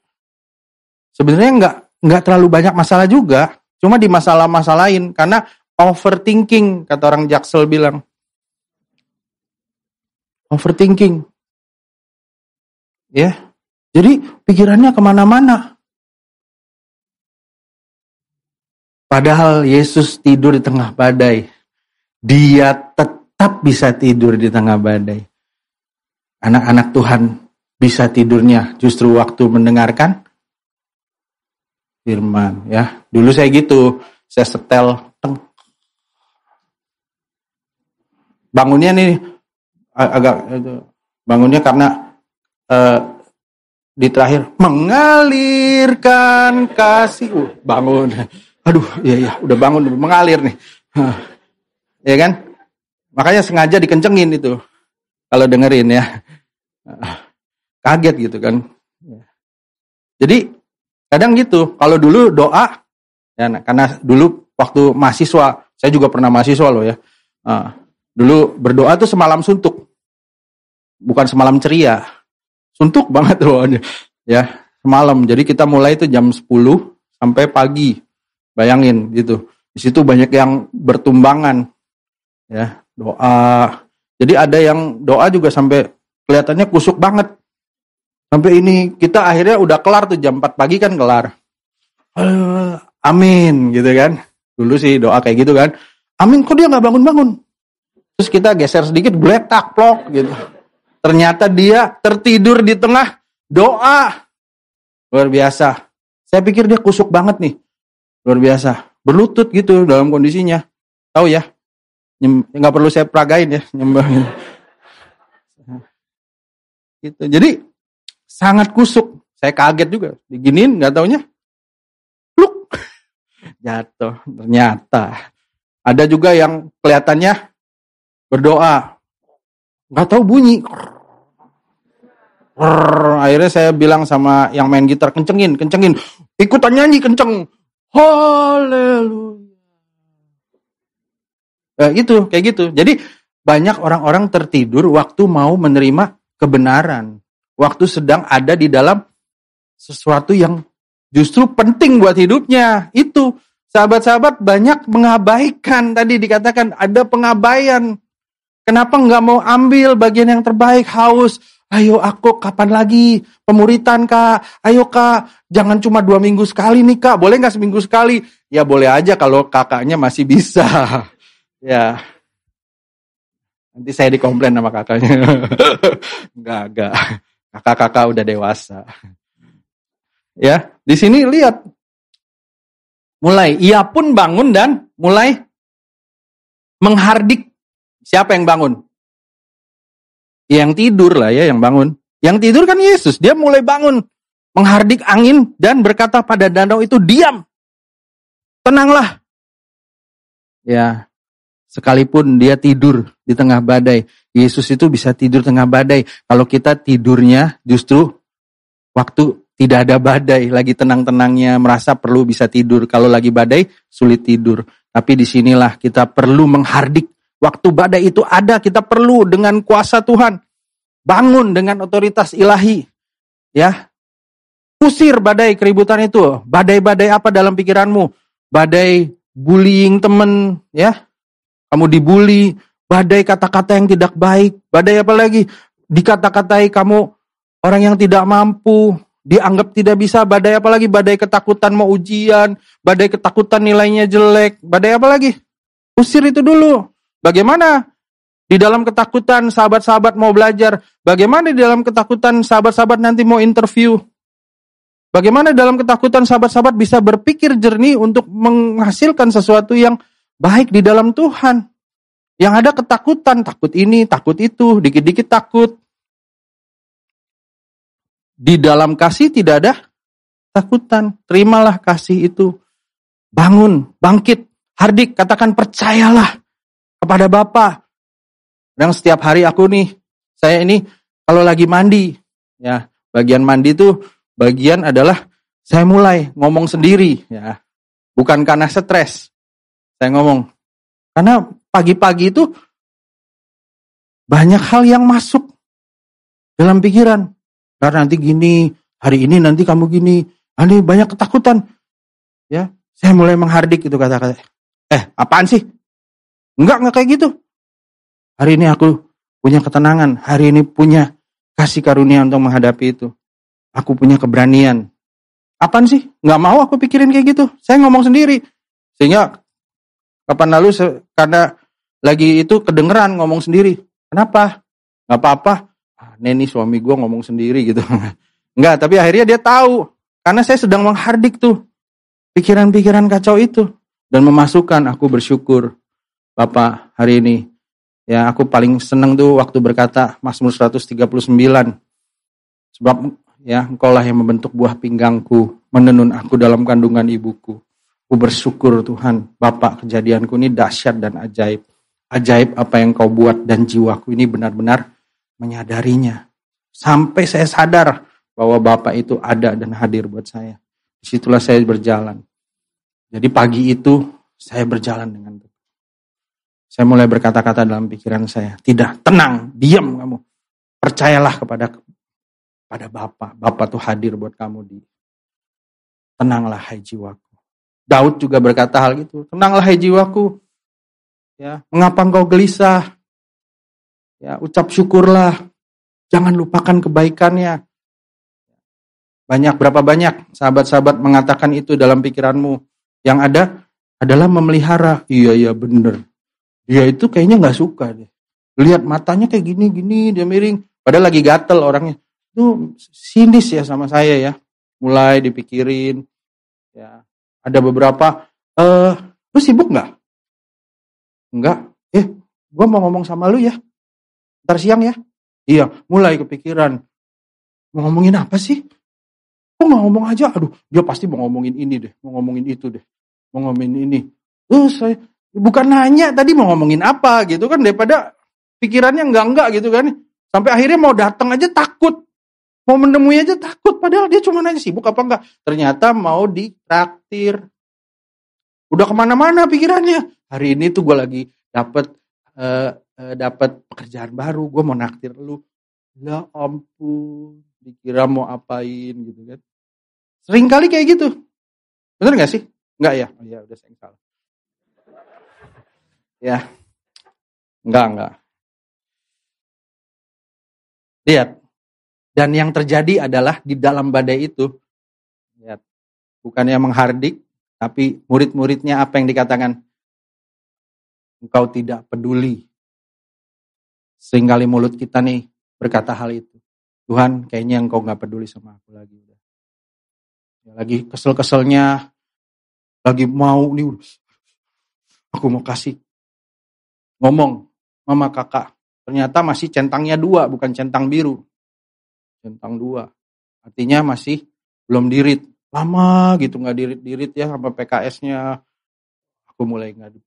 Sebenarnya nggak nggak terlalu banyak masalah juga, cuma di masalah-masalahin karena overthinking kata orang Jaksel bilang. Overthinking. Ya, jadi pikirannya ke mana-mana. Padahal Yesus tidur di tengah badai. Dia tetap bisa tidur di tengah badai. Anak-anak Tuhan bisa tidurnya justru waktu mendengarkan firman ya. Dulu saya gitu, saya setel teng. Bangunnya nih agak bangunnya karena uh, di terakhir mengalirkan kasih uh, bangun. Aduh, ya ya, udah bangun mengalir nih. Ya kan? Makanya sengaja dikencengin itu. Kalau dengerin ya. Kaget gitu kan. Jadi Kadang gitu, kalau dulu doa, ya, karena dulu waktu mahasiswa, saya juga pernah mahasiswa loh ya. Uh, dulu berdoa tuh semalam suntuk, bukan semalam ceria, suntuk banget doanya. Ya, semalam. Jadi kita mulai itu jam 10 sampai pagi, bayangin gitu. Di situ banyak yang bertumbangan, ya doa. Jadi ada yang doa juga sampai kelihatannya kusuk banget. Sampai ini kita akhirnya udah kelar tuh jam 4 pagi kan kelar. Uh, amin gitu kan. Dulu sih doa kayak gitu kan. Amin kok dia nggak bangun-bangun. Terus kita geser sedikit, gletak, plok gitu. Ternyata dia tertidur di tengah doa. Luar biasa. Saya pikir dia kusuk banget nih. Luar biasa. Berlutut gitu dalam kondisinya. Tahu ya? Nggak perlu saya peragain ya. Nyembah. Gitu. Jadi sangat kusuk. Saya kaget juga. Diginin nggak taunya. Pluk. Jatuh. Ternyata. Ada juga yang kelihatannya berdoa. Nggak tahu bunyi. akhirnya saya bilang sama yang main gitar, kencengin, kencengin. Ikutan nyanyi, kenceng. Haleluya. Eh, itu, kayak gitu. Jadi banyak orang-orang tertidur waktu mau menerima kebenaran. Waktu sedang ada di dalam sesuatu yang justru penting buat hidupnya. Itu sahabat-sahabat banyak mengabaikan. Tadi dikatakan ada pengabaian. Kenapa nggak mau ambil bagian yang terbaik? Haus. Ayo aku kapan lagi pemuritan kak? Ayo kak, jangan cuma dua minggu sekali nih kak. Boleh nggak seminggu sekali? Ya boleh aja kalau kakaknya masih bisa. ya. Nanti saya dikomplain sama kakaknya. enggak, enggak. Kakak-kakak udah dewasa. Ya, di sini lihat. Mulai, ia pun bangun dan mulai menghardik. Siapa yang bangun? Yang tidur lah ya, yang bangun. Yang tidur kan Yesus. Dia mulai bangun. Menghardik angin dan berkata pada danau itu, diam. Tenanglah. Ya, sekalipun dia tidur di tengah badai. Yesus itu bisa tidur tengah badai. Kalau kita tidurnya justru waktu tidak ada badai, lagi tenang-tenangnya, merasa perlu bisa tidur. Kalau lagi badai, sulit tidur. Tapi di sinilah kita perlu menghardik. Waktu badai itu ada, kita perlu dengan kuasa Tuhan. Bangun dengan otoritas ilahi. Ya, Usir badai keributan itu. Badai-badai apa dalam pikiranmu? Badai bullying temen, ya. Kamu dibully, badai kata-kata yang tidak baik, badai apa lagi? Dikata-katai kamu orang yang tidak mampu, dianggap tidak bisa, badai apa lagi? Badai ketakutan mau ujian, badai ketakutan nilainya jelek, badai apa lagi? Usir itu dulu. Bagaimana di dalam ketakutan sahabat-sahabat mau belajar? Bagaimana di dalam ketakutan sahabat-sahabat nanti mau interview? Bagaimana dalam ketakutan sahabat-sahabat bisa berpikir jernih untuk menghasilkan sesuatu yang baik di dalam Tuhan. Yang ada ketakutan, takut ini, takut itu, dikit-dikit takut. Di dalam kasih tidak ada takutan. Terimalah kasih itu. Bangun, bangkit, hardik, katakan percayalah kepada Bapa. Dan setiap hari aku nih, saya ini kalau lagi mandi, ya bagian mandi itu bagian adalah saya mulai ngomong sendiri, ya bukan karena stres, saya ngomong. Karena pagi-pagi itu banyak hal yang masuk dalam pikiran. Karena nanti gini, hari ini nanti kamu gini. Ini banyak ketakutan. Ya, saya mulai menghardik itu kata-kata. Eh, apaan sih? Enggak, enggak kayak gitu. Hari ini aku punya ketenangan. Hari ini punya kasih karunia untuk menghadapi itu. Aku punya keberanian. Apaan sih? Enggak mau aku pikirin kayak gitu. Saya ngomong sendiri. Sehingga Kapan lalu karena lagi itu kedengeran ngomong sendiri. Kenapa? Gak apa-apa. Ah, Neni suami gue ngomong sendiri gitu. Enggak, tapi akhirnya dia tahu. Karena saya sedang menghardik tuh pikiran-pikiran kacau itu. Dan memasukkan aku bersyukur Bapak hari ini. Ya aku paling seneng tuh waktu berkata Mazmur 139. Sebab ya engkau lah yang membentuk buah pinggangku. Menenun aku dalam kandungan ibuku. Aku bersyukur Tuhan, Bapak kejadianku ini dahsyat dan ajaib. Ajaib apa yang kau buat dan jiwaku ini benar-benar menyadarinya. Sampai saya sadar bahwa Bapak itu ada dan hadir buat saya. Di situlah saya berjalan. Jadi pagi itu saya berjalan dengan itu. Saya mulai berkata-kata dalam pikiran saya, tidak, tenang, diam kamu. Percayalah kepada pada Bapak. Bapak tuh hadir buat kamu di tenanglah hai jiwaku. Daud juga berkata hal itu. Tenanglah hai jiwaku. Ya, mengapa engkau gelisah? Ya, ucap syukurlah. Jangan lupakan kebaikannya. Banyak berapa banyak sahabat-sahabat mengatakan itu dalam pikiranmu. Yang ada adalah memelihara. Iya iya bener. Dia itu kayaknya nggak suka deh. Lihat matanya kayak gini-gini, dia miring. Padahal lagi gatel orangnya. Itu sinis ya sama saya ya. Mulai dipikirin. Ya, ada beberapa, eh, lu sibuk nggak? Enggak. Eh, gua mau ngomong sama lu ya. Ntar siang ya. Iya, mulai kepikiran. Mau ngomongin apa sih? Kok nggak ngomong aja? Aduh, dia pasti mau ngomongin ini deh, mau ngomongin itu deh, mau ngomongin ini. Terus saya bukan nanya tadi mau ngomongin apa gitu kan daripada pikirannya enggak enggak gitu kan. Sampai akhirnya mau datang aja takut. Mau menemui aja takut padahal dia cuma nanya sibuk apa enggak. Ternyata mau ditraktir. Udah ke mana-mana pikirannya. Hari ini tuh gue lagi dapet uh, uh, dapet pekerjaan baru, gue mau naktir lu. Ya ampun, dikira mau apain gitu kan. Sering kali kayak gitu. Bener gak sih? Enggak ya? Oh ya udah saya salah. Ya. Enggak, enggak. Lihat. Dan yang terjadi adalah di dalam badai itu, lihat, bukannya menghardik, tapi murid-muridnya apa yang dikatakan? Engkau tidak peduli. Seringkali mulut kita nih berkata hal itu. Tuhan, kayaknya engkau nggak peduli sama aku lagi. Ya, lagi kesel-keselnya, lagi mau nih, aku mau kasih ngomong, mama kakak, ternyata masih centangnya dua, bukan centang biru, centang dua, artinya masih belum dirit, lama gitu nggak dirit-dirit ya sama PKS-nya, aku mulai nggak,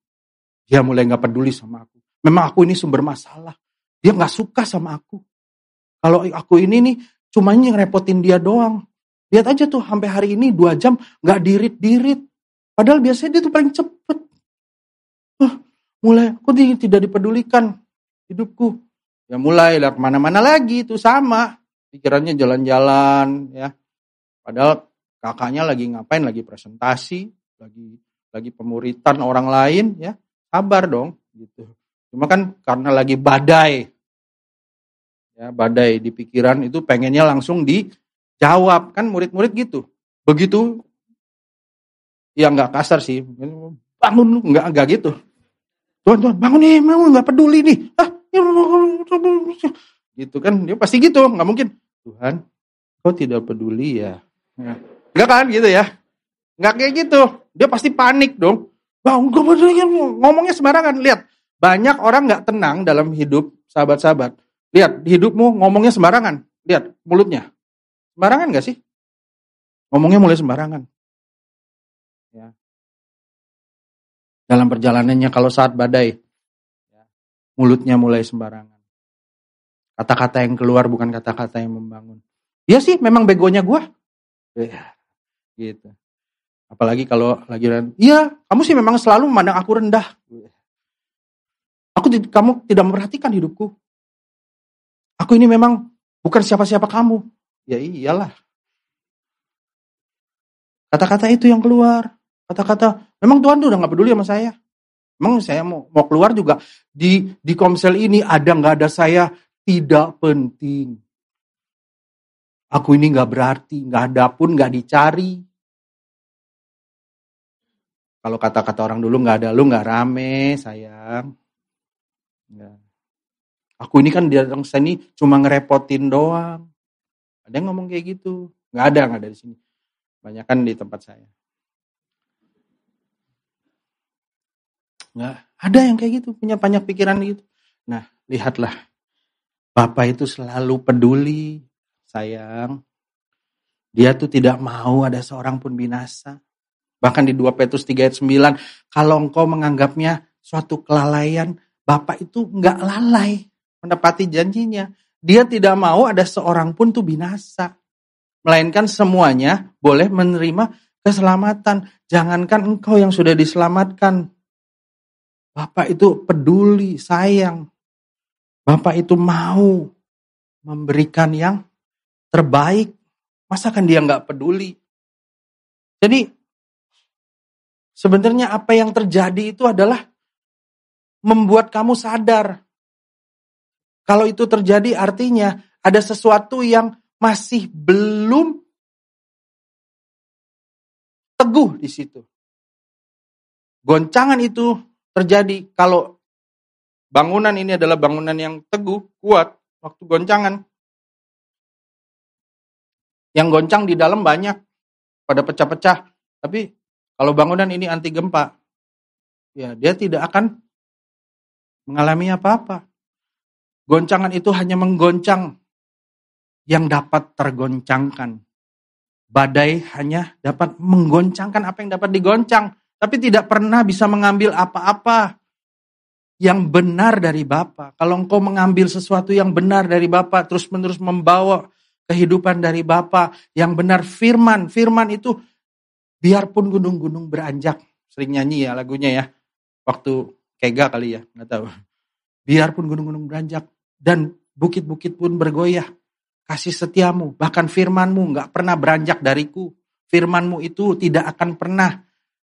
dia mulai nggak peduli sama aku, memang aku ini sumber masalah, dia nggak suka sama aku, kalau aku ini nih cuma ngerepotin dia doang. Lihat aja tuh sampai hari ini dua jam nggak dirit-dirit. Padahal biasanya dia tuh paling cepet. Huh, mulai aku tidak dipedulikan hidupku. Ya mulai lah ke mana-mana lagi itu sama. Pikirannya jalan-jalan ya. Padahal kakaknya lagi ngapain lagi presentasi, lagi lagi pemuritan orang lain ya. Sabar dong gitu. Cuma kan karena lagi badai ya badai di pikiran itu pengennya langsung dijawab kan murid-murid gitu begitu ya nggak kasar sih bangun lu nggak nggak gitu tuan tuan bangun nih bangun nggak peduli nih ah ya, gitu kan dia pasti gitu nggak mungkin Tuhan kau tidak peduli ya nggak kan gitu ya nggak kayak gitu dia pasti panik dong bangun ngomongnya sembarangan lihat banyak orang nggak tenang dalam hidup sahabat-sahabat Lihat, hidupmu ngomongnya sembarangan. Lihat, mulutnya. Sembarangan gak sih? Ngomongnya mulai sembarangan. Ya. Dalam perjalanannya kalau saat badai, ya, mulutnya mulai sembarangan. Kata-kata yang keluar bukan kata-kata yang membangun. Iya sih, memang begonya gue. Ya, gitu. Apalagi kalau lagi iya, kamu sih memang selalu memandang aku rendah. Aku kamu tidak memperhatikan hidupku. Aku ini memang bukan siapa-siapa kamu. Ya iyalah. Kata-kata itu yang keluar. Kata-kata, memang Tuhan tuh udah gak peduli sama saya. Memang saya mau, mau keluar juga di di komsel ini ada nggak ada saya tidak penting. Aku ini nggak berarti, nggak ada pun nggak dicari. Kalau kata-kata orang dulu nggak ada lu nggak rame sayang. Nggak. Aku ini kan datang sini cuma ngerepotin doang. Ada yang ngomong kayak gitu? Nggak ada, nggak ada di sini. Banyak kan di tempat saya. Nggak ada yang kayak gitu, punya banyak pikiran gitu. Nah, lihatlah. Bapak itu selalu peduli, sayang. Dia tuh tidak mau ada seorang pun binasa. Bahkan di 2 Petrus 3 ayat 9, kalau engkau menganggapnya suatu kelalaian, Bapak itu nggak lalai menepati janjinya. Dia tidak mau ada seorang pun tuh binasa. Melainkan semuanya boleh menerima keselamatan. Jangankan engkau yang sudah diselamatkan. Bapak itu peduli, sayang. Bapak itu mau memberikan yang terbaik. Masa kan dia nggak peduli? Jadi sebenarnya apa yang terjadi itu adalah membuat kamu sadar kalau itu terjadi artinya ada sesuatu yang masih belum teguh di situ. Goncangan itu terjadi kalau bangunan ini adalah bangunan yang teguh, kuat, waktu goncangan. Yang goncang di dalam banyak, pada pecah-pecah. Tapi kalau bangunan ini anti gempa, ya dia tidak akan mengalami apa-apa. Goncangan itu hanya menggoncang yang dapat tergoncangkan. Badai hanya dapat menggoncangkan apa yang dapat digoncang, tapi tidak pernah bisa mengambil apa-apa yang benar dari Bapa. Kalau engkau mengambil sesuatu yang benar dari Bapa, terus-menerus membawa kehidupan dari Bapa yang benar firman. Firman itu biarpun gunung-gunung beranjak. Sering nyanyi ya lagunya ya. Waktu kega kali ya, nggak tahu. Biarpun gunung-gunung beranjak dan bukit-bukit pun bergoyah. Kasih setiamu, bahkan firmanmu nggak pernah beranjak dariku. Firmanmu itu tidak akan pernah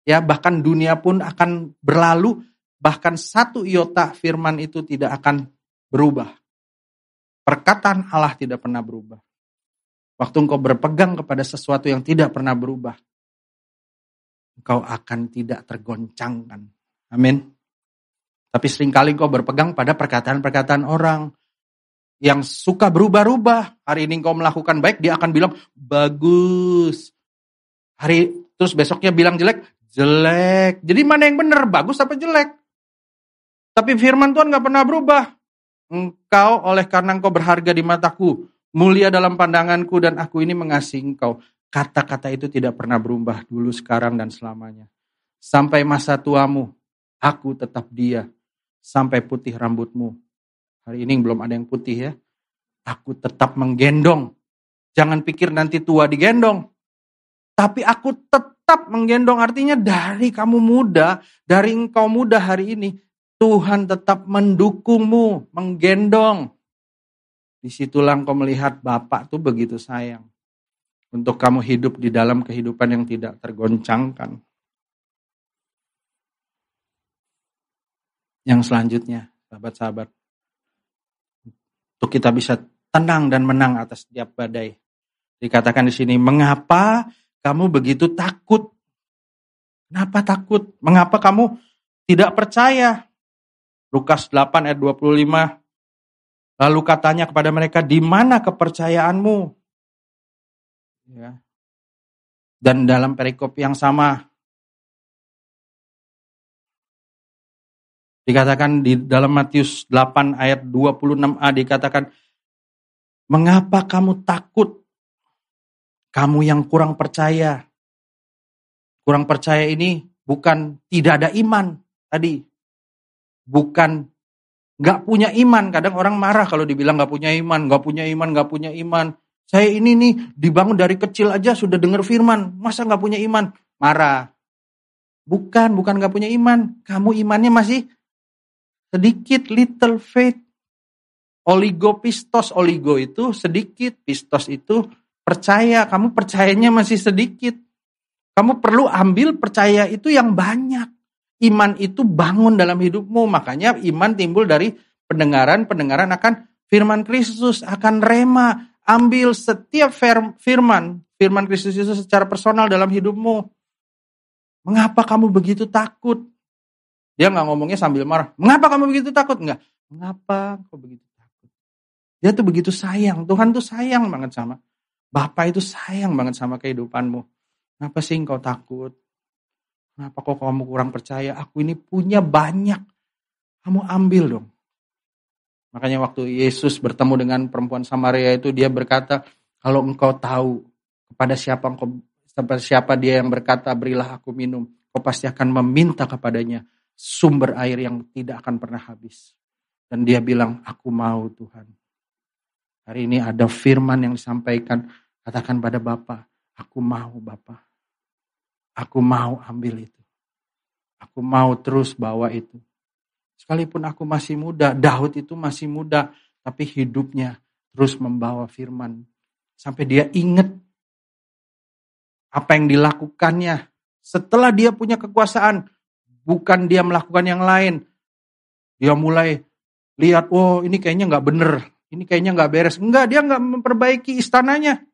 ya bahkan dunia pun akan berlalu bahkan satu iota firman itu tidak akan berubah. Perkataan Allah tidak pernah berubah. Waktu engkau berpegang kepada sesuatu yang tidak pernah berubah, engkau akan tidak tergoncangkan. Amin. Tapi sering kali engkau berpegang pada perkataan-perkataan orang yang suka berubah-ubah. Hari ini engkau melakukan baik, dia akan bilang bagus. Hari terus besoknya bilang jelek, jelek. Jadi mana yang benar, bagus apa jelek? Tapi firman Tuhan gak pernah berubah. Engkau oleh karena engkau berharga di mataku, mulia dalam pandanganku dan aku ini mengasihi engkau. Kata-kata itu tidak pernah berubah dulu, sekarang, dan selamanya. Sampai masa tuamu, aku tetap dia. Sampai putih rambutmu. Hari ini belum ada yang putih ya. Aku tetap menggendong. Jangan pikir nanti tua digendong. Tapi aku tetap menggendong artinya dari kamu muda, dari engkau muda hari ini, Tuhan tetap mendukungmu, menggendong. Di situlah engkau melihat Bapak tuh begitu sayang. Untuk kamu hidup di dalam kehidupan yang tidak tergoncangkan. Yang selanjutnya, sahabat-sahabat. Untuk kita bisa tenang dan menang atas setiap badai. Dikatakan di sini, mengapa kamu begitu takut? Kenapa takut? Mengapa kamu tidak percaya? Lukas 8 ayat 25 Lalu katanya kepada mereka, di mana kepercayaanmu? Ya. Dan dalam perikop yang sama, dikatakan di dalam Matius 8 ayat 26a dikatakan, mengapa kamu takut? Kamu yang kurang percaya. Kurang percaya ini bukan tidak ada iman tadi. Bukan Gak punya iman. Kadang orang marah kalau dibilang gak punya iman, gak punya iman, gak punya iman. Saya ini nih dibangun dari kecil aja sudah dengar firman. Masa gak punya iman? Marah. Bukan, bukan gak punya iman. Kamu imannya masih sedikit, little faith. Oligo pistos, oligo itu sedikit, pistos itu percaya. Kamu percayanya masih sedikit. Kamu perlu ambil percaya itu yang banyak iman itu bangun dalam hidupmu. Makanya iman timbul dari pendengaran-pendengaran akan firman Kristus, akan rema. Ambil setiap firman, firman Kristus itu secara personal dalam hidupmu. Mengapa kamu begitu takut? Dia nggak ngomongnya sambil marah. Mengapa kamu begitu takut? Enggak. Mengapa kau begitu takut? Dia tuh begitu sayang. Tuhan tuh sayang banget sama. Bapak itu sayang banget sama kehidupanmu. Kenapa sih engkau takut? Kenapa kok kamu kurang percaya? Aku ini punya banyak. Kamu ambil dong. Makanya waktu Yesus bertemu dengan perempuan Samaria itu dia berkata, kalau engkau tahu kepada siapa engkau kepada siapa dia yang berkata berilah aku minum, kau pasti akan meminta kepadanya sumber air yang tidak akan pernah habis. Dan dia bilang, aku mau Tuhan. Hari ini ada firman yang disampaikan, katakan pada Bapak, aku mau Bapak. Aku mau ambil itu. Aku mau terus bawa itu. Sekalipun aku masih muda, Daud itu masih muda, tapi hidupnya terus membawa firman. Sampai dia ingat apa yang dilakukannya. Setelah dia punya kekuasaan, bukan dia melakukan yang lain. Dia mulai lihat, oh ini kayaknya nggak bener, ini kayaknya nggak beres. Enggak, dia nggak memperbaiki istananya.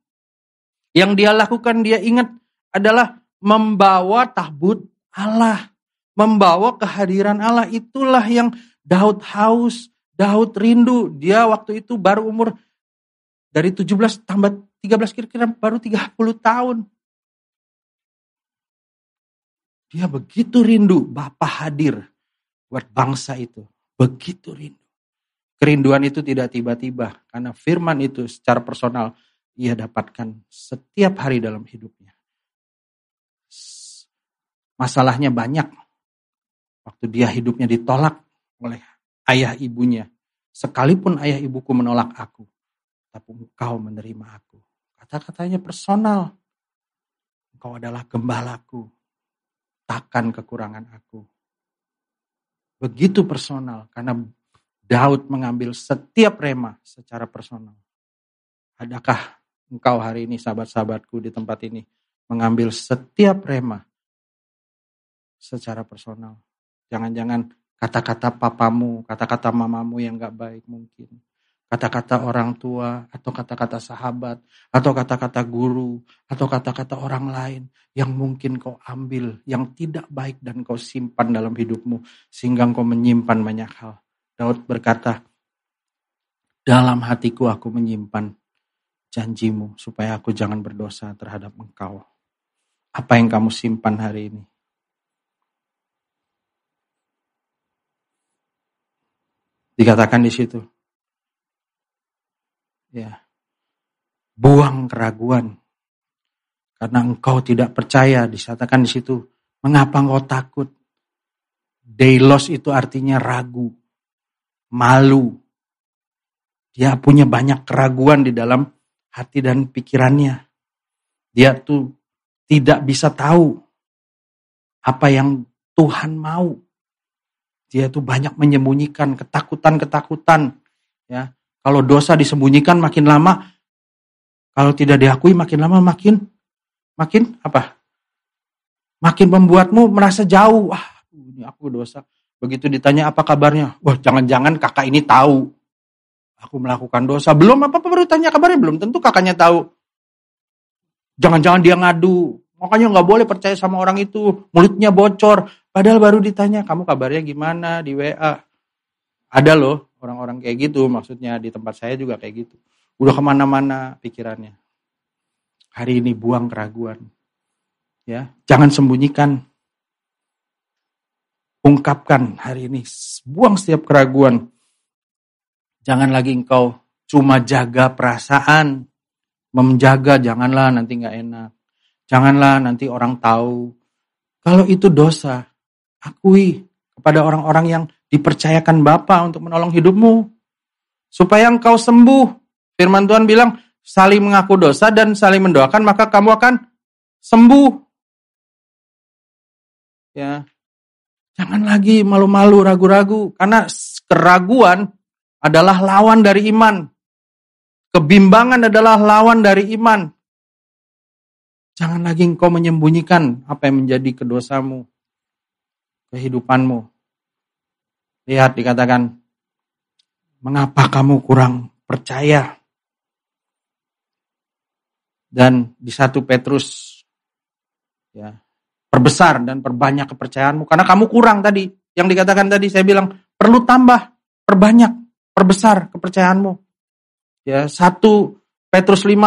Yang dia lakukan, dia ingat adalah membawa tahbut Allah, membawa kehadiran Allah itulah yang Daud haus, Daud rindu. Dia waktu itu baru umur dari 17 tambah 13 kira-kira baru 30 tahun. Dia begitu rindu Bapak hadir buat bangsa itu. Begitu rindu. Kerinduan itu tidak tiba-tiba karena firman itu secara personal ia dapatkan setiap hari dalam hidupnya. Masalahnya banyak. Waktu dia hidupnya ditolak oleh ayah ibunya. Sekalipun ayah ibuku menolak aku, tapi engkau menerima aku. Kata-katanya personal. Engkau adalah gembalaku. Takkan kekurangan aku. Begitu personal karena Daud mengambil setiap rema secara personal. Adakah engkau hari ini sahabat-sahabatku di tempat ini mengambil setiap rema secara personal? Jangan-jangan kata-kata papamu, kata-kata mamamu yang gak baik mungkin kata-kata orang tua, atau kata-kata sahabat, atau kata-kata guru, atau kata-kata orang lain yang mungkin kau ambil, yang tidak baik dan kau simpan dalam hidupmu, sehingga kau menyimpan banyak hal. Daud berkata, dalam hatiku aku menyimpan janjimu, supaya aku jangan berdosa terhadap engkau. Apa yang kamu simpan hari ini? Dikatakan di situ, ya. Buang keraguan. Karena engkau tidak percaya disatakan di situ. Mengapa engkau takut? Deilos itu artinya ragu malu. Dia punya banyak keraguan di dalam hati dan pikirannya. Dia tuh tidak bisa tahu apa yang Tuhan mau dia tuh banyak menyembunyikan ketakutan-ketakutan ya kalau dosa disembunyikan makin lama, kalau tidak diakui makin lama makin makin apa? Makin membuatmu merasa jauh. Wah, ini aku dosa. Begitu ditanya apa kabarnya? Wah, jangan-jangan kakak ini tahu aku melakukan dosa. Belum apa-apa baru tanya kabarnya belum tentu kakaknya tahu. Jangan-jangan dia ngadu. Makanya nggak boleh percaya sama orang itu. Mulutnya bocor. Padahal baru ditanya, kamu kabarnya gimana di WA. Ada loh orang-orang kayak gitu maksudnya di tempat saya juga kayak gitu. Udah ke mana-mana pikirannya. Hari ini buang keraguan. Ya jangan sembunyikan. Ungkapkan hari ini buang setiap keraguan. Jangan lagi engkau cuma jaga perasaan. Menjaga janganlah nanti nggak enak. Janganlah nanti orang tahu. Kalau itu dosa akui kepada orang-orang yang dipercayakan Bapa untuk menolong hidupmu. Supaya engkau sembuh. Firman Tuhan bilang, saling mengaku dosa dan saling mendoakan, maka kamu akan sembuh. Ya. Jangan lagi malu-malu, ragu-ragu. Karena keraguan adalah lawan dari iman. Kebimbangan adalah lawan dari iman. Jangan lagi engkau menyembunyikan apa yang menjadi kedosamu, kehidupanmu. Lihat dikatakan, mengapa kamu kurang percaya? Dan di satu Petrus, ya, perbesar dan perbanyak kepercayaanmu. Karena kamu kurang tadi. Yang dikatakan tadi saya bilang, perlu tambah, perbanyak, perbesar kepercayaanmu. Ya, satu Petrus 5,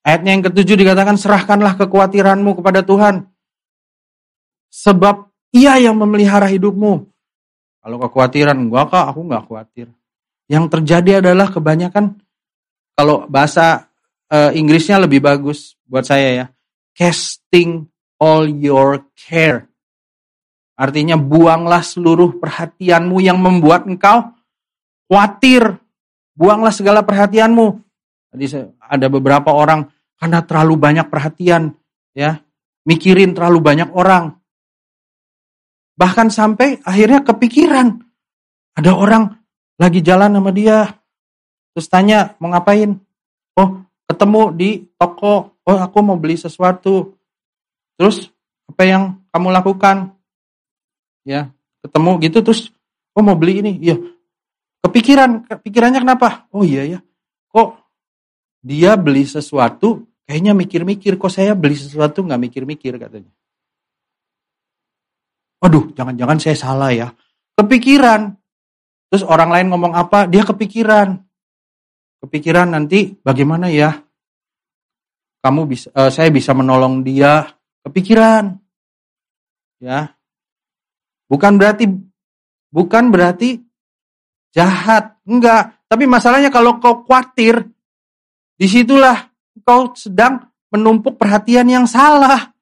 ayatnya yang ketujuh dikatakan, serahkanlah kekhawatiranmu kepada Tuhan. Sebab ia yang memelihara hidupmu. Kalau kekhawatiran, enggak kak, aku enggak khawatir. Yang terjadi adalah kebanyakan, kalau bahasa uh, Inggrisnya lebih bagus buat saya ya, casting all your care. Artinya buanglah seluruh perhatianmu yang membuat engkau khawatir. Buanglah segala perhatianmu. Tadi ada beberapa orang karena terlalu banyak perhatian, ya, mikirin terlalu banyak orang, Bahkan sampai akhirnya kepikiran. Ada orang lagi jalan sama dia. Terus tanya mau ngapain. Oh ketemu di toko. Oh aku mau beli sesuatu. Terus apa yang kamu lakukan? Ya ketemu gitu terus. Oh mau beli ini. Iya. Kepikiran. Kepikirannya kenapa? Oh iya ya. Kok dia beli sesuatu kayaknya mikir-mikir. Kok saya beli sesuatu nggak mikir-mikir katanya. Aduh, jangan-jangan saya salah ya. kepikiran. Terus orang lain ngomong apa, dia kepikiran. Kepikiran nanti bagaimana ya? Kamu bisa, uh, saya bisa menolong dia. Kepikiran, ya. Bukan berarti, bukan berarti jahat, enggak. Tapi masalahnya kalau kau khawatir, di situlah kau sedang menumpuk perhatian yang salah.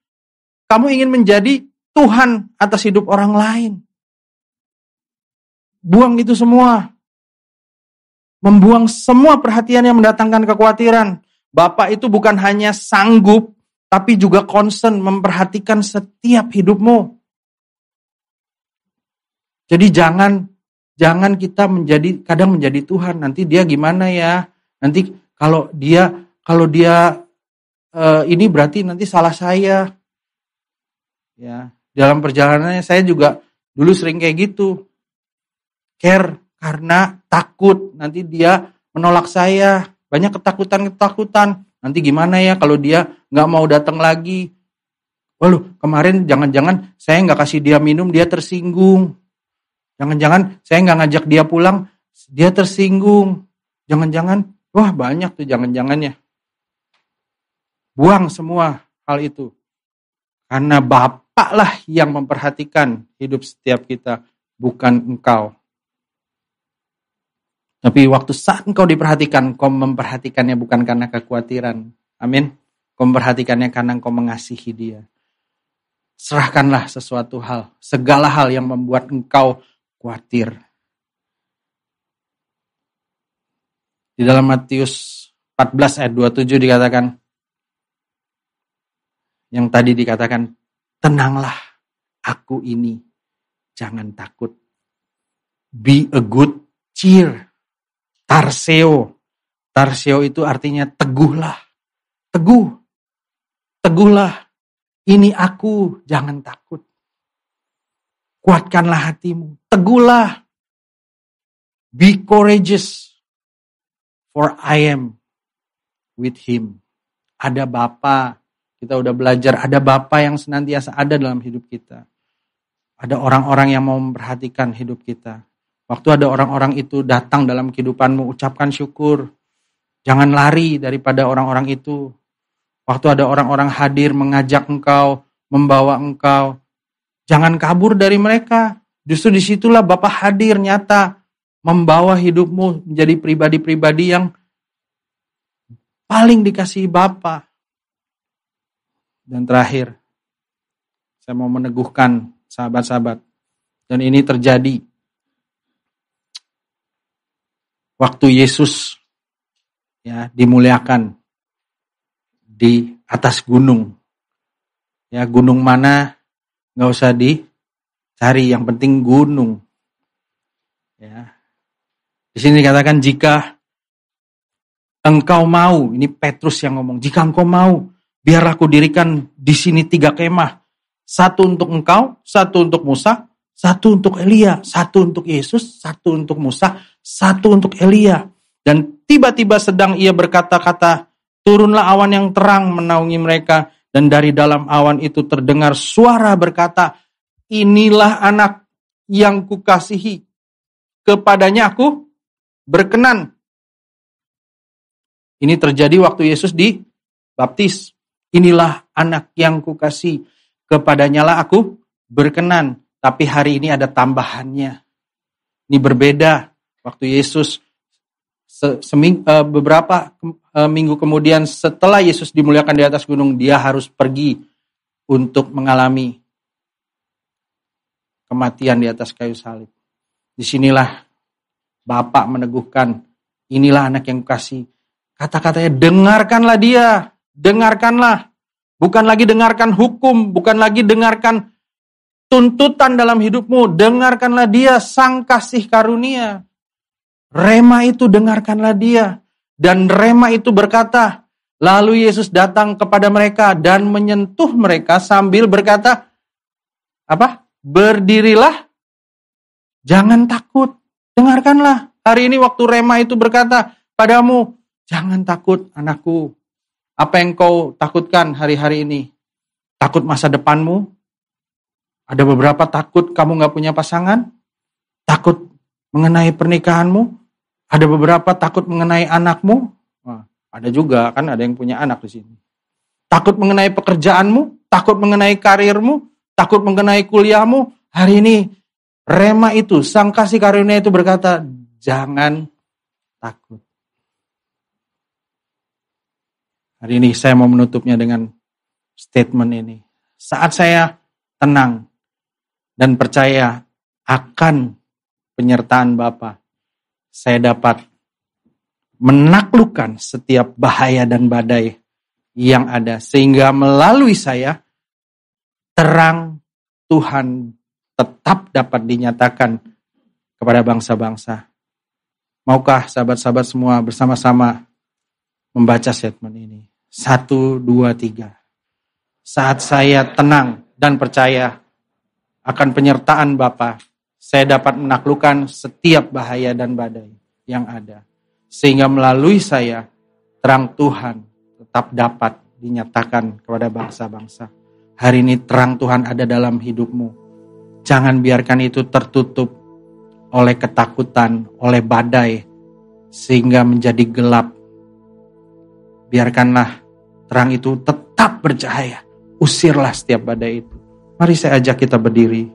Kamu ingin menjadi Tuhan atas hidup orang lain. Buang itu semua. Membuang semua perhatian yang mendatangkan kekhawatiran. Bapak itu bukan hanya sanggup, tapi juga concern memperhatikan setiap hidupmu. Jadi jangan jangan kita menjadi kadang menjadi Tuhan. Nanti dia gimana ya? Nanti kalau dia kalau dia uh, ini berarti nanti salah saya. Ya, dalam perjalanannya saya juga dulu sering kayak gitu care karena takut nanti dia menolak saya. Banyak ketakutan-ketakutan. Nanti gimana ya kalau dia nggak mau datang lagi? Waduh, kemarin jangan-jangan saya nggak kasih dia minum, dia tersinggung. Jangan-jangan saya nggak ngajak dia pulang, dia tersinggung. Jangan-jangan, wah banyak tuh jangan-jangannya. Buang semua hal itu. Karena Bapak lah yang memperhatikan hidup setiap kita, bukan engkau. Tapi waktu saat engkau diperhatikan, kau memperhatikannya bukan karena kekhawatiran. Amin. Kau memperhatikannya karena engkau mengasihi dia. Serahkanlah sesuatu hal, segala hal yang membuat engkau khawatir. Di dalam Matius 14 ayat 27 dikatakan, yang tadi dikatakan, tenanglah aku ini, jangan takut. Be a good cheer. Tarseo. Tarseo itu artinya teguhlah. Teguh. Teguhlah. Ini aku, jangan takut. Kuatkanlah hatimu. Teguhlah. Be courageous. For I am with him. Ada Bapa, kita udah belajar ada Bapa yang senantiasa ada dalam hidup kita. Ada orang-orang yang mau memperhatikan hidup kita. Waktu ada orang-orang itu datang dalam kehidupanmu, ucapkan syukur. Jangan lari daripada orang-orang itu. Waktu ada orang-orang hadir mengajak engkau, membawa engkau, jangan kabur dari mereka. Justru di situlah Bapak hadir nyata, membawa hidupmu menjadi pribadi-pribadi yang paling dikasihi Bapak. Dan terakhir, saya mau meneguhkan sahabat-sahabat. Dan ini terjadi waktu Yesus ya dimuliakan di atas gunung. Ya, gunung mana nggak usah dicari, yang penting gunung. Ya. Di sini dikatakan jika engkau mau, ini Petrus yang ngomong, jika engkau mau, biar aku dirikan di sini tiga kemah. Satu untuk engkau, satu untuk Musa, satu untuk Elia, satu untuk Yesus, satu untuk Musa, satu untuk Elia. Dan tiba-tiba sedang ia berkata-kata, turunlah awan yang terang menaungi mereka. Dan dari dalam awan itu terdengar suara berkata, inilah anak yang kukasihi. Kepadanya aku berkenan. Ini terjadi waktu Yesus dibaptis. Inilah anak yang kukasih. Kepadanya lah aku berkenan. Tapi hari ini ada tambahannya. Ini berbeda. Waktu Yesus seming, uh, beberapa uh, minggu kemudian setelah Yesus dimuliakan di atas gunung, dia harus pergi untuk mengalami kematian di atas kayu salib. Di sinilah Bapak meneguhkan, inilah anak yang kasih. Kata-katanya, dengarkanlah dia, dengarkanlah. Bukan lagi dengarkan hukum, bukan lagi dengarkan tuntutan dalam hidupmu, dengarkanlah dia sang kasih karunia. Rema itu dengarkanlah dia. Dan Rema itu berkata, lalu Yesus datang kepada mereka dan menyentuh mereka sambil berkata, apa? Berdirilah, jangan takut, dengarkanlah. Hari ini waktu Rema itu berkata padamu, jangan takut anakku. Apa yang kau takutkan hari-hari ini? Takut masa depanmu? Ada beberapa takut kamu nggak punya pasangan, Takut mengenai pernikahanmu? Ada beberapa takut mengenai anakmu? Wah, ada juga kan ada yang punya anak di sini. Takut mengenai pekerjaanmu? Takut mengenai karirmu? Takut mengenai kuliahmu? Hari ini Rema itu, sang kasih karunia itu berkata, jangan takut. Hari ini saya mau menutupnya dengan statement ini. Saat saya tenang dan percaya akan penyertaan Bapa, saya dapat menaklukkan setiap bahaya dan badai yang ada. Sehingga melalui saya, terang Tuhan tetap dapat dinyatakan kepada bangsa-bangsa. Maukah sahabat-sahabat semua bersama-sama membaca statement ini? Satu, dua, tiga. Saat saya tenang dan percaya akan penyertaan Bapa, saya dapat menaklukkan setiap bahaya dan badai yang ada. Sehingga melalui saya, terang Tuhan tetap dapat dinyatakan kepada bangsa-bangsa. Hari ini terang Tuhan ada dalam hidupmu Jangan biarkan itu tertutup oleh ketakutan, oleh badai, sehingga menjadi gelap. Biarkanlah terang itu tetap bercahaya. Usirlah setiap badai itu. Mari saya ajak kita berdiri.